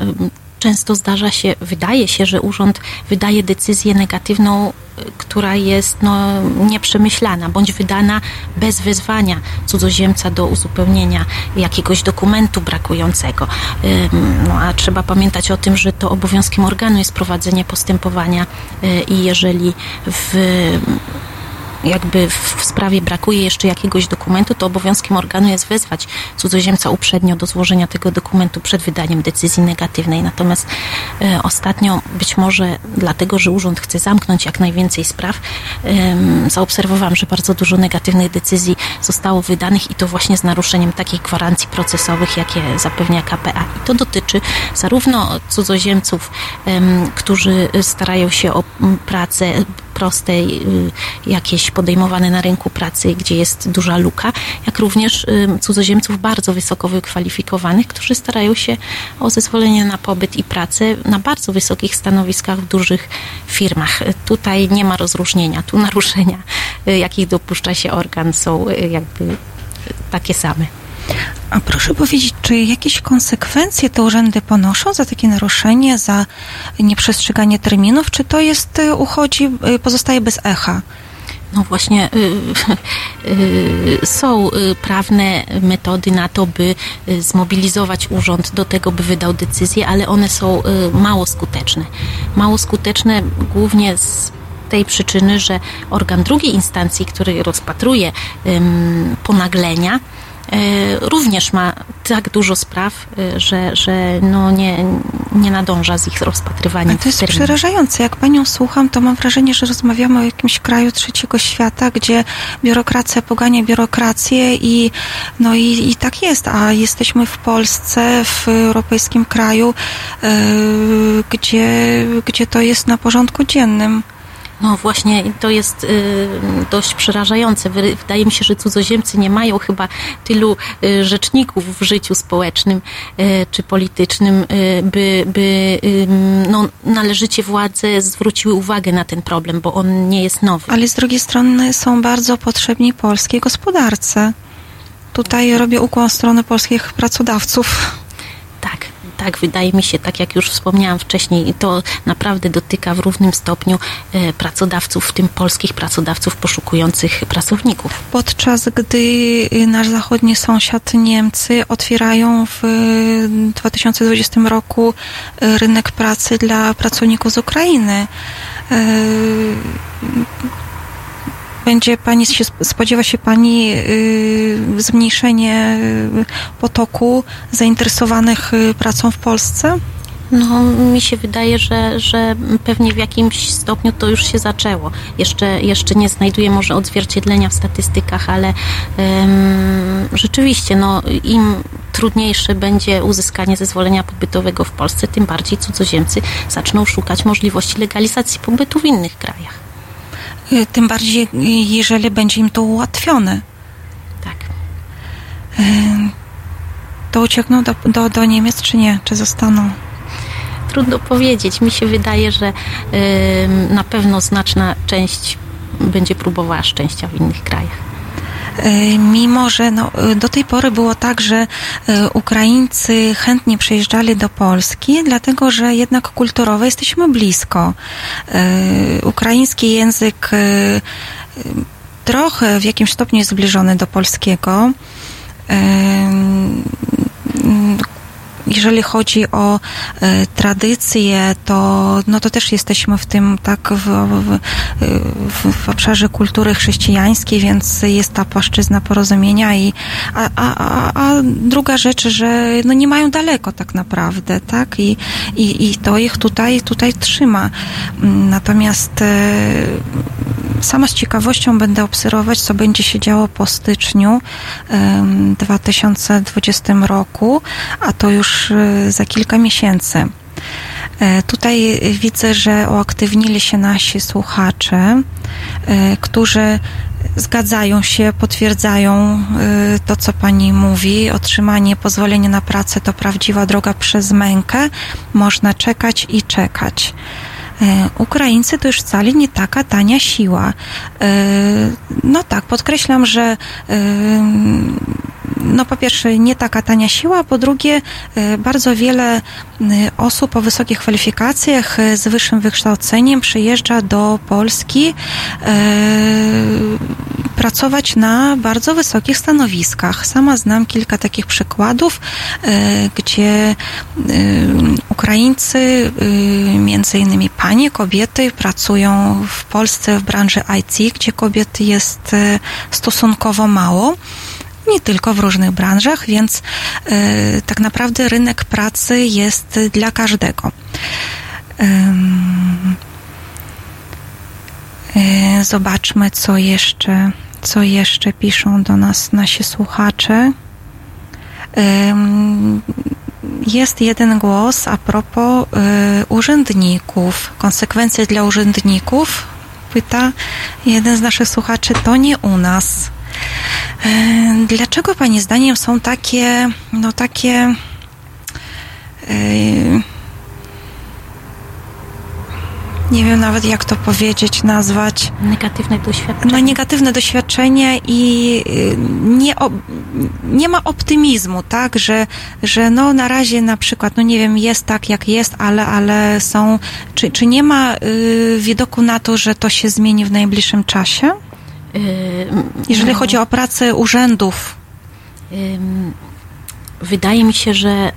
Często zdarza się, wydaje się, że urząd wydaje decyzję negatywną, y, która jest no, nieprzemyślana, bądź wydana bez wezwania cudzoziemca do uzupełnienia jakiegoś dokumentu brakującego. No, a trzeba pamiętać o tym, że to obowiązkiem organu jest prowadzenie postępowania y, i jeżeli w jakby w sprawie brakuje jeszcze jakiegoś dokumentu, to obowiązkiem organu jest wezwać cudzoziemca uprzednio do złożenia tego dokumentu przed wydaniem decyzji negatywnej. Natomiast e, ostatnio, być może dlatego, że urząd chce zamknąć jak najwięcej spraw, em, zaobserwowałam, że bardzo dużo negatywnych decyzji zostało wydanych i to właśnie z naruszeniem takich gwarancji procesowych, jakie zapewnia KPA. I to dotyczy zarówno cudzoziemców, em, którzy starają się o pracę prostej, y, jakieś podejmowane na rynku pracy, gdzie jest duża luka, jak również y, cudzoziemców bardzo wysoko wykwalifikowanych, którzy starają się o zezwolenie na pobyt i pracę na bardzo wysokich stanowiskach w dużych firmach. Y, Tutaj nie ma rozróżnienia, tu naruszenia, jakich dopuszcza się organ, są jakby takie same. A proszę powiedzieć, czy jakieś konsekwencje te urzędy ponoszą za takie naruszenie, za nieprzestrzeganie terminów, czy to jest, y, uchodzi, y, pozostaje bez echa? No właśnie, y, są prawne metody na to, by zmobilizować urząd do tego, by wydał decyzję, ale one są mało skuteczne. Mało skuteczne głównie z tej przyczyny, że organ drugiej instancji, który rozpatruje ponaglenia, również ma tak dużo spraw, y, że, że no nie, nie nadąża z ich rozpatrywaniem. To jest przerażające. Jak panią słucham, to mam wrażenie, że rozmawiamy o jakimś kraju trzeciego świata, gdzie biurokracja pogania biurokrację i no i, i tak jest. A jesteśmy w Polsce, w europejskim kraju, yy, gdzie, gdzie to jest na porządku dziennym. No właśnie, to jest y, dość przerażające. Wy- Wydaje mi się, że cudzoziemcy nie mają chyba tylu y, rzeczników w życiu społecznym y, czy politycznym, y, by, by no, należycie władze zwróciły uwagę na ten problem, bo on nie jest nowy. Ale z drugiej strony są bardzo potrzebni polskiej gospodarce. Tutaj robię ukłon w stronę polskich pracodawców. Tak, wydaje mi się, tak jak już wspomniałam wcześniej, to naprawdę dotyka w równym stopniu e, pracodawców, w tym polskich pracodawców poszukujących pracowników. Podczas gdy nasz zachodni sąsiad Niemcy otwierają w 2020 roku rynek pracy dla pracowników z Ukrainy. Będzie pani się, spodziewa się pani y, zmniejszenie potoku zainteresowanych y, pracą w Polsce? No, mi się wydaje, że, że pewnie w jakimś stopniu to już się zaczęło. Jeszcze, jeszcze nie znajduję może odzwierciedlenia w statystykach, ale um, rzeczywiście, no, im trudniejsze będzie uzyskanie zezwolenia pobytowego w Polsce, tym bardziej cudzoziemcy zaczną szukać możliwości legalizacji pobytu w innych krajach. Y, tym bardziej, jeżeli będzie im to ułatwione. Tak. Y, to uciekną do, do, do Niemiec, czy nie? Czy zostaną? Trudno powiedzieć. Mi się wydaje, że na pewno znaczna część będzie próbowała szczęścia w innych krajach. E, mimo że no, e, do tej pory było tak, że e, Ukraińcy chętnie przyjeżdżali do Polski, dlatego że jednak kulturowo jesteśmy blisko. Ukraiński język trochę w jakimś stopniu jest zbliżony do polskiego jeżeli chodzi o e, tradycje, to, no to też jesteśmy w tym tak w, w, w, w obszarze kultury chrześcijańskiej, więc jest ta płaszczyzna porozumienia i a, a, a druga rzecz, że no nie mają daleko tak naprawdę, tak? I, i, i to ich tutaj, tutaj trzyma. Natomiast e, sama z ciekawością będę obserwować, co będzie się działo po styczniu 2020 roku, a to już e, za kilka miesięcy. E, tutaj widzę, że uaktywnili się nasi słuchacze, e, którzy zgadzają się, potwierdzają to, co pani mówi. Otrzymanie pozwolenia na pracę to prawdziwa droga przez mękę. Można czekać i czekać. E, Ukraińcy to już wcale nie taka tania siła. E, no tak, podkreślam, że e, no po pierwsze nie taka tania siła, po drugie bardzo wiele osób o wysokich kwalifikacjach z wyższym wykształceniem przyjeżdża do Polski pracować na bardzo wysokich stanowiskach. Sama znam kilka takich przykładów, gdzie Ukraińcy, między innymi panie, kobiety pracują w Polsce w branży IT, gdzie kobiet jest e, stosunkowo mało nie tylko w różnych branżach, więc y, tak naprawdę rynek pracy jest dla każdego. Y, zobaczmy, co jeszcze, co jeszcze piszą do nas nasi słuchacze. Jest jeden głos a propos y, urzędników. Konsekwencje dla urzędników? Pyta jeden z naszych słuchaczy. To nie u nas. Y, dlaczego Pani zdaniem są takie, no takie y, nie wiem nawet jak to powiedzieć, nazwać. Negatywne doświadczenie. No negatywne doświadczenie i y, nie, nie ma optymizmu, tak, że, że no na razie na przykład, no nie wiem, jest tak jak jest, ale, ale są, czy, czy nie ma y, widoku na to, że to się zmieni w najbliższym czasie? Jeżeli no. chodzi o pracę urzędów. Wydaje mi się, że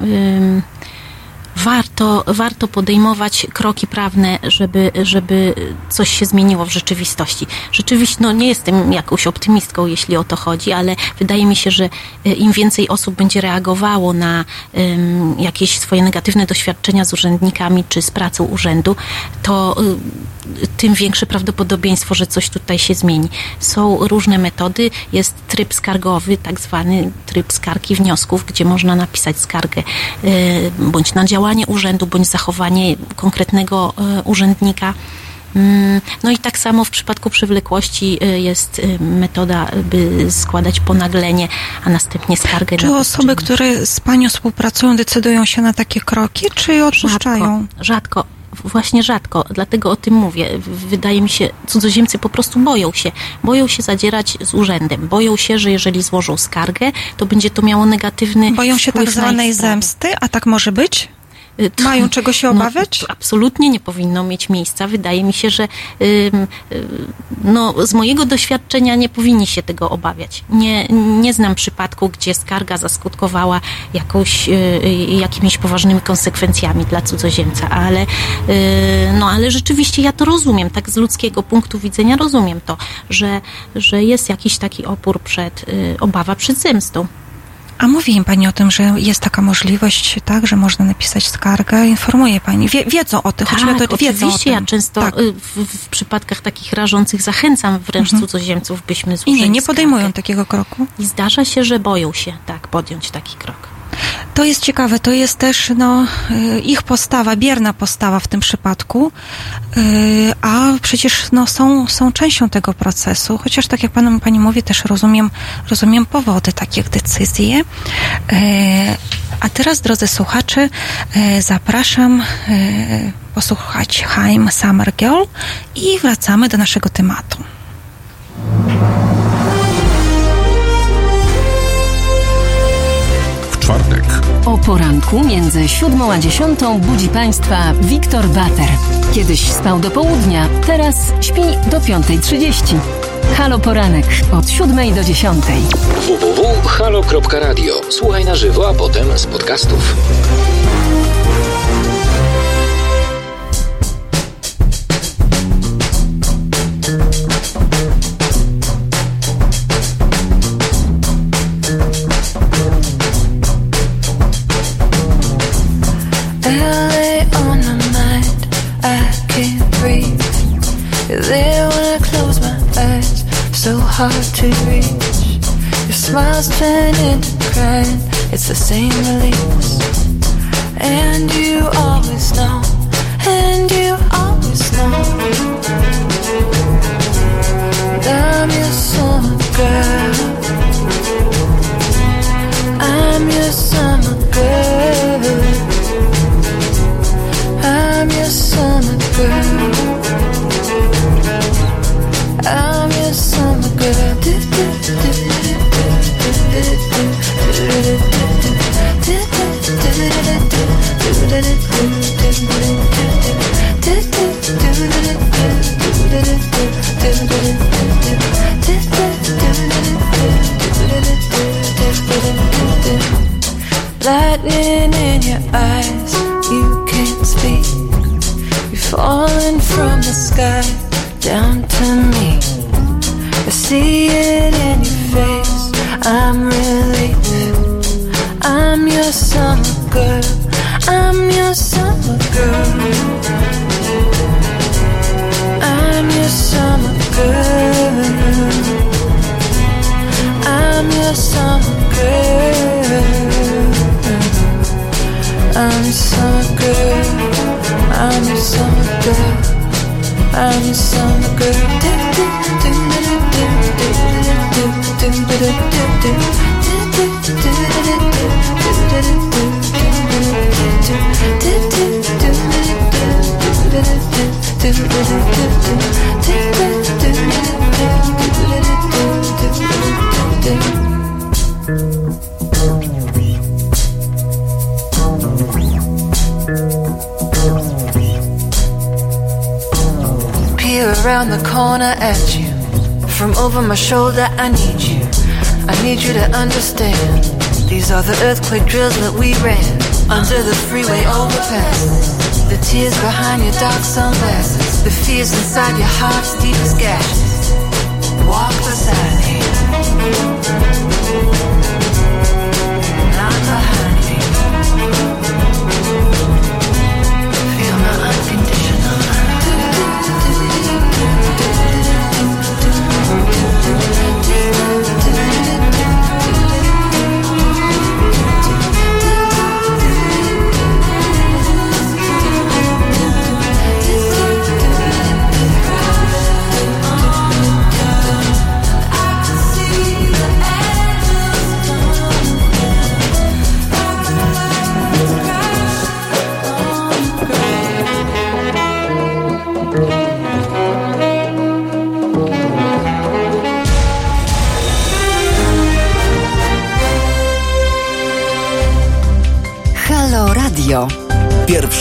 warto, warto podejmować kroki prawne, żeby, żeby coś się zmieniło w rzeczywistości. Rzeczywiście, no nie jestem jakąś optymistką, jeśli o to chodzi, ale wydaje mi się, że e, im więcej osób będzie reagowało na um, jakieś swoje negatywne doświadczenia z urzędnikami czy z pracą urzędu, to um, tym większe prawdopodobieństwo, że coś tutaj się zmieni. Są różne metody, jest tryb skargowy, tak zwany tryb skargi wniosków, gdzie można napisać skargę y, bądź na działanie urzędu, bądź zachowanie konkretnego y, urzędnika. Mm, no i tak samo w przypadku przewlekłości y, jest metoda, by składać ponaglenie, a następnie skargę. Czy osoby, które z Panią współpracują, decydują się na takie kroki, czy odpuszczają? Rzadko. rzadko właśnie rzadko, dlatego o tym mówię. Wydaje mi się, cudzoziemcy po prostu boją się. Boją się zadzierać z urzędem. Boją się, że jeżeli złożą skargę, to będzie to miało negatywny Boją się tak zwanej zemsty, a tak może być? Y, to- Mają czego się no, obawiać? to absolutnie nie powinno mieć miejsca. Wydaje mi się, że y, no, z mojego doświadczenia nie powinni się tego obawiać. Nie, nie znam przypadku, gdzie skarga zaskutkowała jakąś, y, jakimiś poważnymi konsekwencjami dla cudzoziemca, ale, no, ale rzeczywiście ja to rozumiem. Tak z ludzkiego punktu widzenia rozumiem to, że, że jest jakiś taki opór przed, obawa przed zemstą. A mówi im pani o tym, że jest taka możliwość, tak, że można napisać skargę, informuje pani. Wie, wiedzą o tym, chodzi mi o to, Tak, wiedzą oczywiście. Ja często Tak. y, w, w przypadkach takich rażących zachęcam wręcz cudzoziemców, byśmy I złożyli nie, nie skargę. podejmują takiego kroku. I zdarza się, że boją się tak podjąć taki krok. To jest ciekawe, to jest też no, y, ich postawa, bierna postawa w tym przypadku, y, a przecież no, są, są częścią tego procesu, chociaż tak jak pan, pani mówi, też rozumiem, rozumiem powody takich decyzji. Y, A teraz, drodzy słuchacze, zapraszam posłuchać Haim Summer Girl i wracamy do naszego tematu. O poranku między siódmą a dziesiątą budzi Państwa Wiktor Bater. Kiedyś spał do południa, teraz śpi do 5.30. Halo Poranek od siódmej do dziesiątej. www.halo.radio. Słuchaj na żywo, a potem z podcastów. Hard to reach. Your smiles turn into crying, it's the same release. And you always know, and you always know. I'm your summer girl. I'm your summer girl. I'm your summer girl. Shoulder, I need you. I need you to understand. These are the earthquake drills that we ran under the freeway overpass. The tears behind your dark sunglasses. The fears inside your heart's deepest gashes. Walk beside me.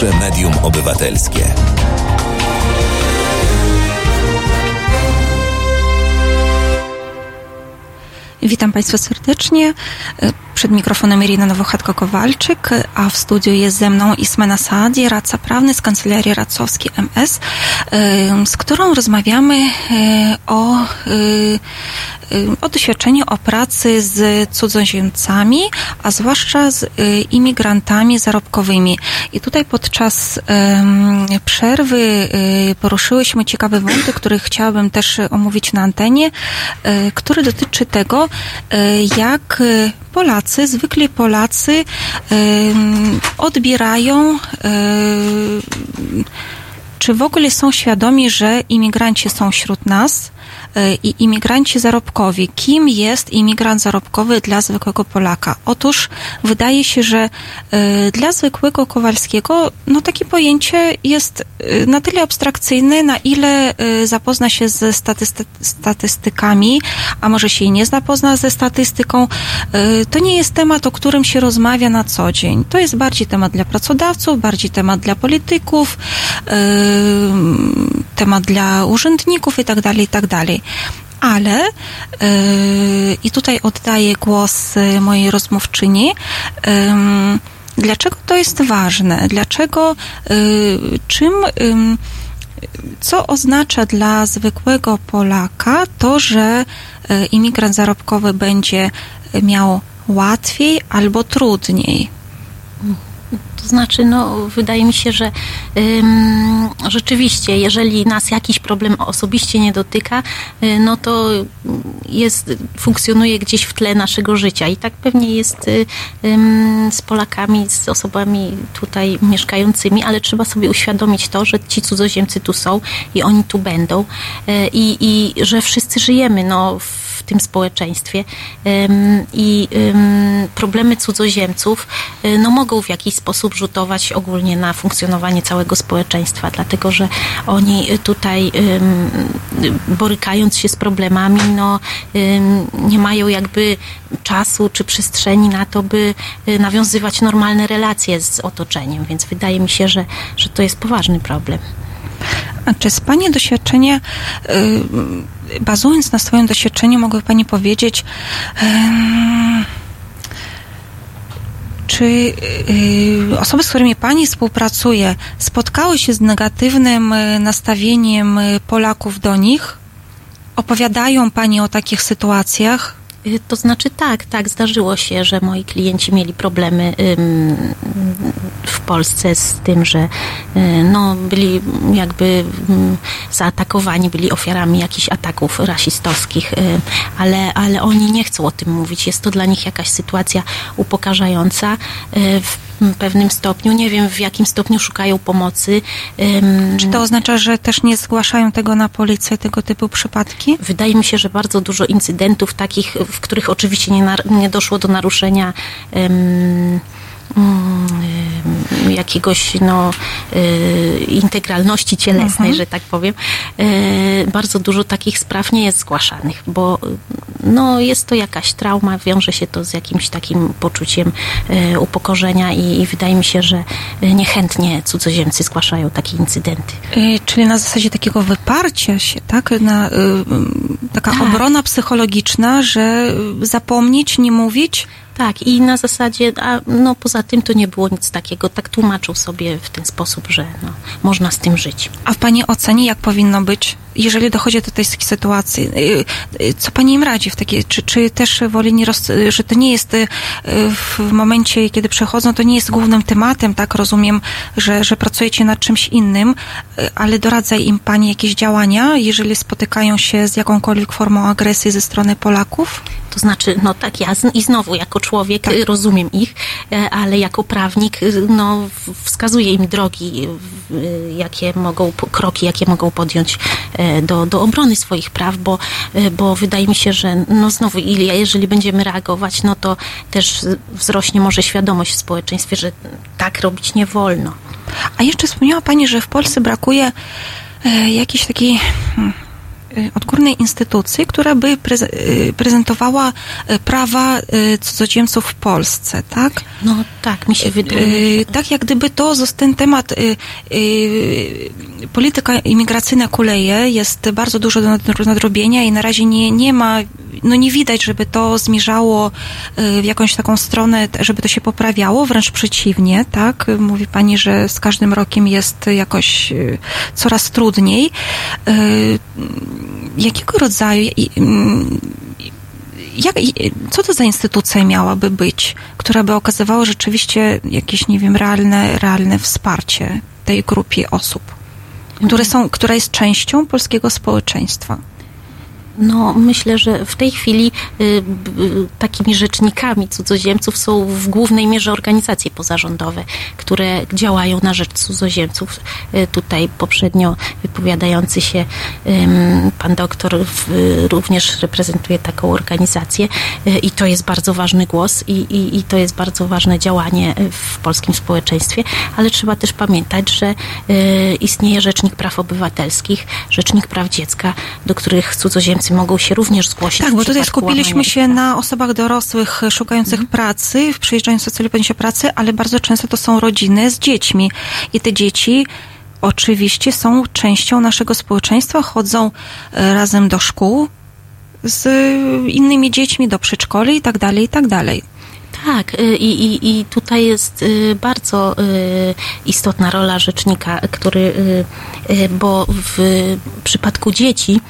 Pierwsze medium obywatelskie. Witam Państwa serdecznie. Przed mikrofonem Irina Nowochatko-Kowalczyk, a w studiu jest ze mną Ismena Saadi, radca prawny z Kancelarii Radcowskiej MS, z którą rozmawiamy o, o doświadczeniu o pracy z cudzoziemcami, a zwłaszcza z imigrantami zarobkowymi. I tutaj podczas przerwy poruszyłyśmy ciekawy wątek, który chciałabym też omówić na antenie, który dotyczy tego, jak Polacy, zwykli Polacy odbierają czy w ogóle są świadomi, że imigranci są wśród nas i imigranci zarobkowi? Kim jest imigrant zarobkowy dla zwykłego Polaka? Otóż wydaje się, że dla zwykłego Kowalskiego no takie pojęcie jest na tyle abstrakcyjne, na ile zapozna się ze statysty statystykami, a może się i nie zapozna ze statystyką. To nie jest temat, o którym się rozmawia na co dzień. To jest bardziej temat dla pracodawców, bardziej temat dla polityków, temat dla urzędników i tak Ale yy, i tutaj oddaję głos mojej rozmówczyni. Yy, dlaczego to jest ważne? Dlaczego, yy, czym, co oznacza dla zwykłego Polaka to, że imigrant zarobkowy będzie miał łatwiej albo trudniej? To znaczy, no, wydaje mi się, że ym, rzeczywiście, jeżeli nas jakiś problem osobiście nie dotyka, y, no to jest, funkcjonuje gdzieś w tle naszego życia. I tak pewnie jest y, ym, z Polakami, z osobami tutaj mieszkającymi, ale trzeba sobie uświadomić to, że ci cudzoziemcy tu są i oni tu będą y, i, i że wszyscy żyjemy no, w tym społeczeństwie i problemy cudzoziemców no, mogą w jakiś sposób rzutować ogólnie na funkcjonowanie całego społeczeństwa, dlatego że oni tutaj borykając się z problemami, no, nie mają jakby czasu czy przestrzeni na to, by nawiązywać normalne relacje z otoczeniem, więc wydaje mi się, że, że to jest poważny problem. A czy z Pani doświadczenia, bazując na swoim doświadczeniu, mogłaby Pani powiedzieć, czy osoby, z którymi Pani współpracuje, spotkały się z negatywnym nastawieniem Polaków do nich? Opowiadają Pani o takich sytuacjach? To znaczy tak, tak, zdarzyło się, że moi klienci mieli problemy w Polsce z tym, że no, byli jakby zaatakowani, byli ofiarami jakichś ataków rasistowskich, ale, ale oni nie chcą o tym mówić. Jest to dla nich jakaś sytuacja upokarzająca. W pewnym stopniu. Nie wiem, w jakim stopniu szukają pomocy. Czy to oznacza, że też nie zgłaszają tego na policję, tego typu przypadki? Wydaje mi się, że bardzo dużo incydentów takich, w których oczywiście nie, nie doszło do naruszenia um, jakiegoś no, integralności cielesnej, mhm. że tak powiem. Bardzo dużo takich spraw nie jest zgłaszanych, bo no, jest to jakaś trauma, wiąże się to z jakimś takim poczuciem upokorzenia i, i wydaje mi się, że niechętnie cudzoziemcy zgłaszają takie incydenty. Czyli na zasadzie takiego wyparcia się, tak? Na, taka tak. obrona psychologiczna, że zapomnieć, nie mówić? Tak, i na zasadzie, a no poza tym to nie było nic takiego. Tak tłumaczył sobie w ten sposób, że no, można z tym żyć. A w Pani ocenie jak powinno być, jeżeli dochodzi do tej sytuacji? Co Pani im radzi w takiej, czy, czy też woli nie roz, że to nie jest w momencie, kiedy przechodzą, to nie jest głównym tematem, tak rozumiem, że, że pracujecie nad czymś innym, ale doradza im Pani jakieś działania, jeżeli spotykają się z jakąkolwiek formą agresji ze strony Polaków? To znaczy, no tak, ja z, i znowu jako człowiek tak. rozumiem ich, ale jako prawnik no, wskazuję im drogi, jakie mogą, kroki, jakie mogą podjąć do, do obrony swoich praw, bo, bo wydaje mi się, że no znowu, jeżeli będziemy reagować, no to też wzrośnie może świadomość w społeczeństwie, że tak robić nie wolno. A jeszcze wspomniała Pani, że w Polsce brakuje jakiejś takiej hmm, odgórnej instytucji, która by prezentowała prawa cudzoziemców w Polsce, tak? No tak, mi się wydaje. Tak jak gdyby to, ten temat polityka imigracyjna kuleje, jest bardzo dużo do nadrobienia i na razie nie, nie ma, no nie widać, żeby to zmierzało w jakąś taką stronę, żeby to się poprawiało, wręcz przeciwnie, tak? Mówi Pani, że z każdym rokiem jest jakoś coraz trudniej. Jakiego rodzaju jak, co to za instytucja miałaby być, która by okazywała rzeczywiście jakieś, nie wiem, realne, realne wsparcie tej grupie osób, które są, która jest częścią polskiego społeczeństwa? No, myślę, że w tej chwili y, y, takimi rzecznikami cudzoziemców są w głównej mierze organizacje pozarządowe, które działają na rzecz cudzoziemców. Y, tutaj poprzednio wypowiadający się y, pan doktor również reprezentuje taką organizację y, i to jest bardzo ważny głos i, i, i, to jest bardzo ważne działanie w polskim społeczeństwie, ale trzeba też pamiętać, że y, istnieje Rzecznik Praw Obywatelskich, Rzecznik Praw Dziecka, do których cudzoziemcy mogą się również zgłosić. Tak, bo tutaj skupiliśmy się na osobach dorosłych szukających mhm. pracy, przyjeżdżających w celu podjęcia pracy, ale bardzo często to są rodziny z dziećmi. I te dzieci oczywiście są częścią naszego społeczeństwa, chodzą e, razem do szkół z innymi dziećmi, do przedszkoli i tak dalej, i tak dalej. Tak, y, i, i, i tutaj jest bardzo istotna rola rzecznika, który, bo w przypadku dzieci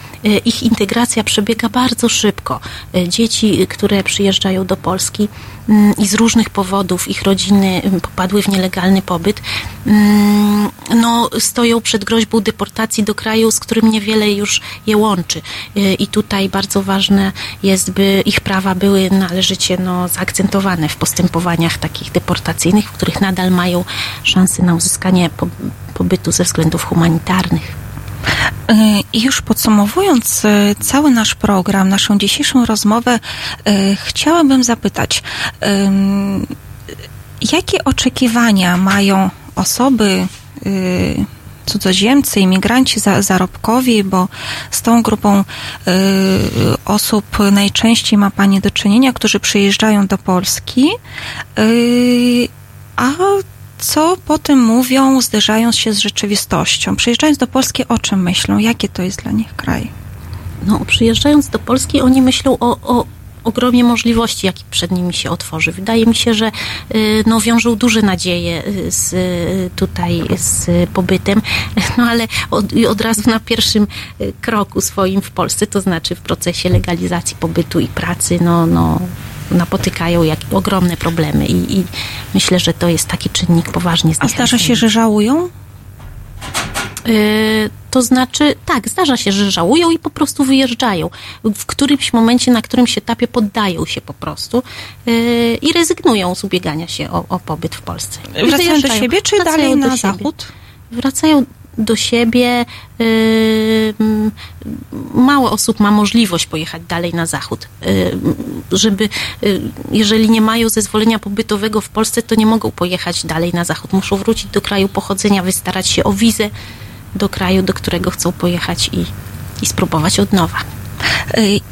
ich integracja przebiega bardzo szybko. Dzieci, które przyjeżdżają do Polski, Mm, i z różnych powodów ich rodziny mm, popadły w nielegalny pobyt, mm, no, stoją przed groźbą deportacji do kraju, z którym niewiele już je łączy. Y, I tutaj bardzo ważne jest, by ich prawa były należycie no, zaakcentowane w postępowaniach takich deportacyjnych, w których nadal mają szansę na uzyskanie pobytu ze względów humanitarnych. I już podsumowując e, cały nasz program, naszą dzisiejszą rozmowę, e, chciałabym zapytać, jakie oczekiwania mają osoby, e, cudzoziemcy, imigranci zarobkowi, bo z tą grupą osób najczęściej ma Pani do czynienia, którzy przyjeżdżają do Polski, a co potem mówią, zderzając się z rzeczywistością? Przyjeżdżając do Polski, o czym myślą? Jakie to jest dla nich kraj? No, przyjeżdżając do Polski, oni myślą o, o ogromie możliwości, jakie przed nimi się otworzy. Wydaje mi się, że y, no, wiążą duże nadzieje y, z, tutaj z pobytem, no ale od, od razu na pierwszym y, kroku swoim w Polsce, to znaczy w procesie legalizacji pobytu i pracy, no, no napotykają jak, ogromne problemy i, i myślę, że to jest taki czynnik poważnie A zdarza się, że żałują? Yy, to znaczy, tak, zdarza się, że żałują i po prostu wyjeżdżają. W którymś momencie, na którymś etapie poddają się po prostu yy, i rezygnują z ubiegania się o, o pobyt w Polsce. I wracają do siebie, czy dalej na zachód? Wracają do siebie. Y, mało osób ma możliwość pojechać dalej na zachód. Y, żeby, y, jeżeli nie mają zezwolenia pobytowego w Polsce, to nie mogą pojechać dalej na zachód. Muszą wrócić do kraju pochodzenia, wystarać się o wizę do kraju, do którego chcą pojechać i, i spróbować od nowa.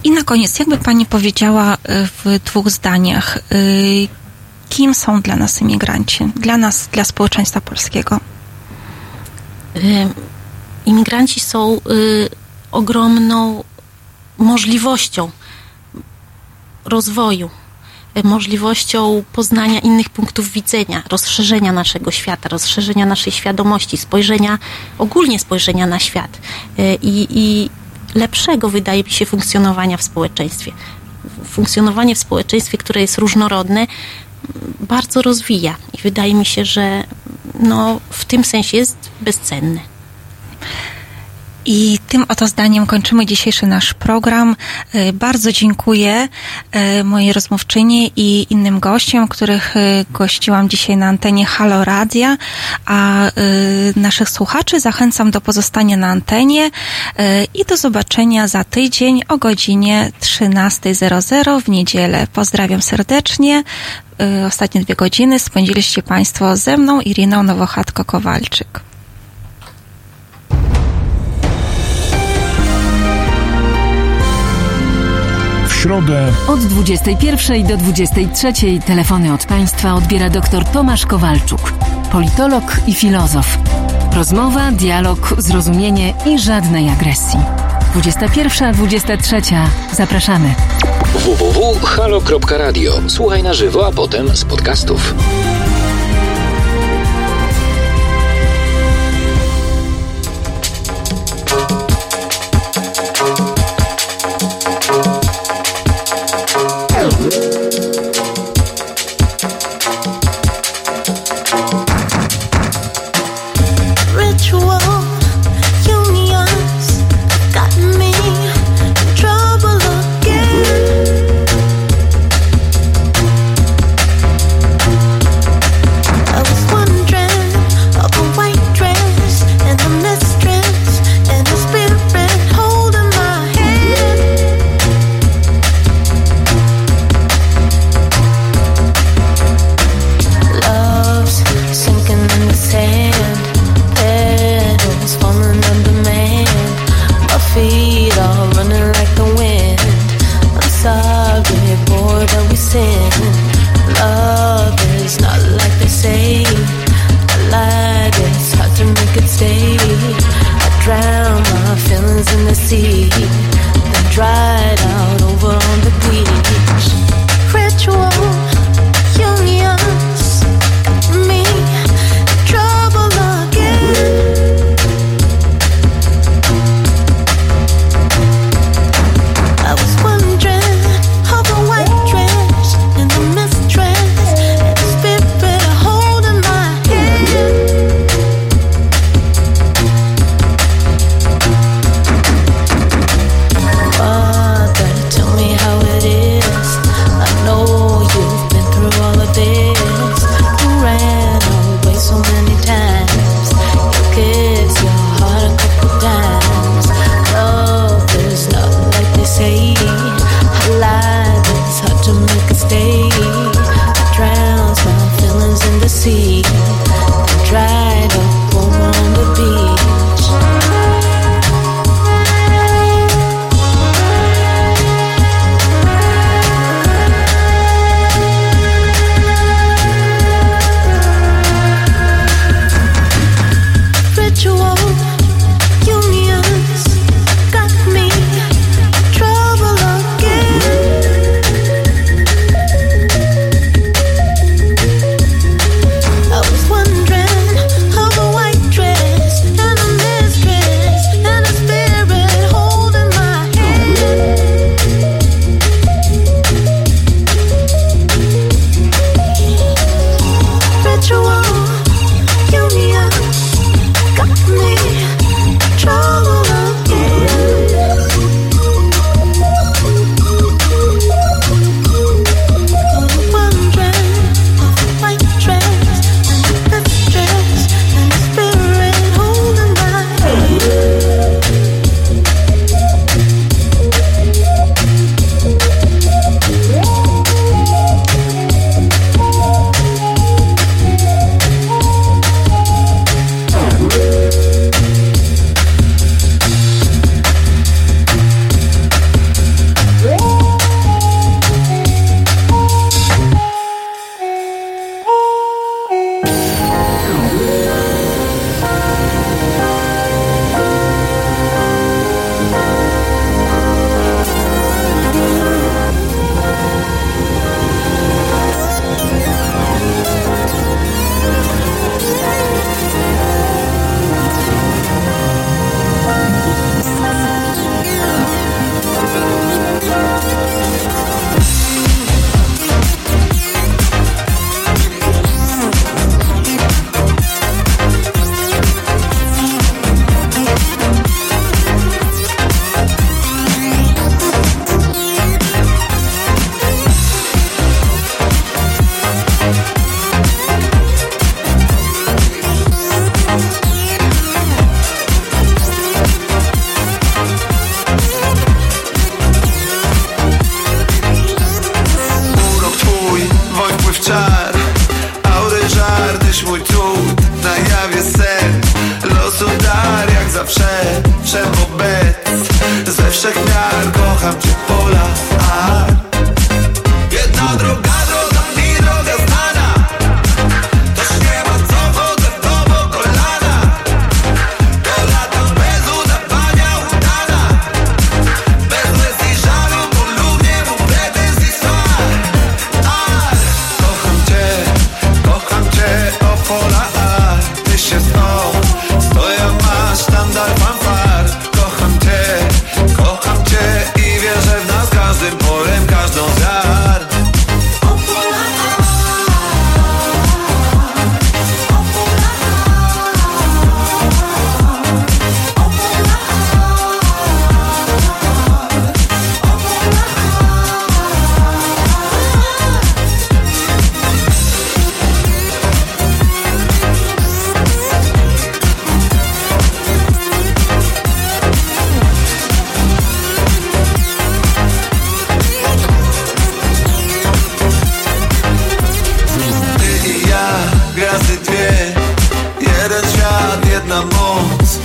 I na koniec, jakby Pani powiedziała w dwóch zdaniach, kim są dla nas imigranci, dla nas, dla społeczeństwa polskiego? Y, imigranci są y, ogromną możliwością rozwoju, y, możliwością poznania innych punktów widzenia, rozszerzenia naszego świata, rozszerzenia naszej świadomości, spojrzenia, ogólnie spojrzenia na świat i, i lepszego, wydaje mi się, funkcjonowania w społeczeństwie. Funkcjonowanie w społeczeństwie, które jest różnorodne, bardzo rozwija i wydaje mi się, że no, w tym sensie jest bezcenny. I tym oto zdaniem kończymy dzisiejszy nasz program. E, bardzo dziękuję e, mojej rozmówczyni i innym gościom, których e, gościłam dzisiaj na antenie Halo Radia, a naszych słuchaczy zachęcam do pozostania na antenie i do zobaczenia za tydzień o godzinie 13.00 w niedzielę. Pozdrawiam serdecznie. Ostatnie dwie godziny spędziliście Państwo ze mną, Iriną Nowochatko-Kowalczyk. Środę od 21 do 23 telefony od Państwa odbiera dr Tomasz Kowalczuk, politolog i filozof. Rozmowa, dialog, zrozumienie i żadnej agresji. 21-23. Zapraszamy. www.halo.radio. Słuchaj na żywo, a potem z podcastów.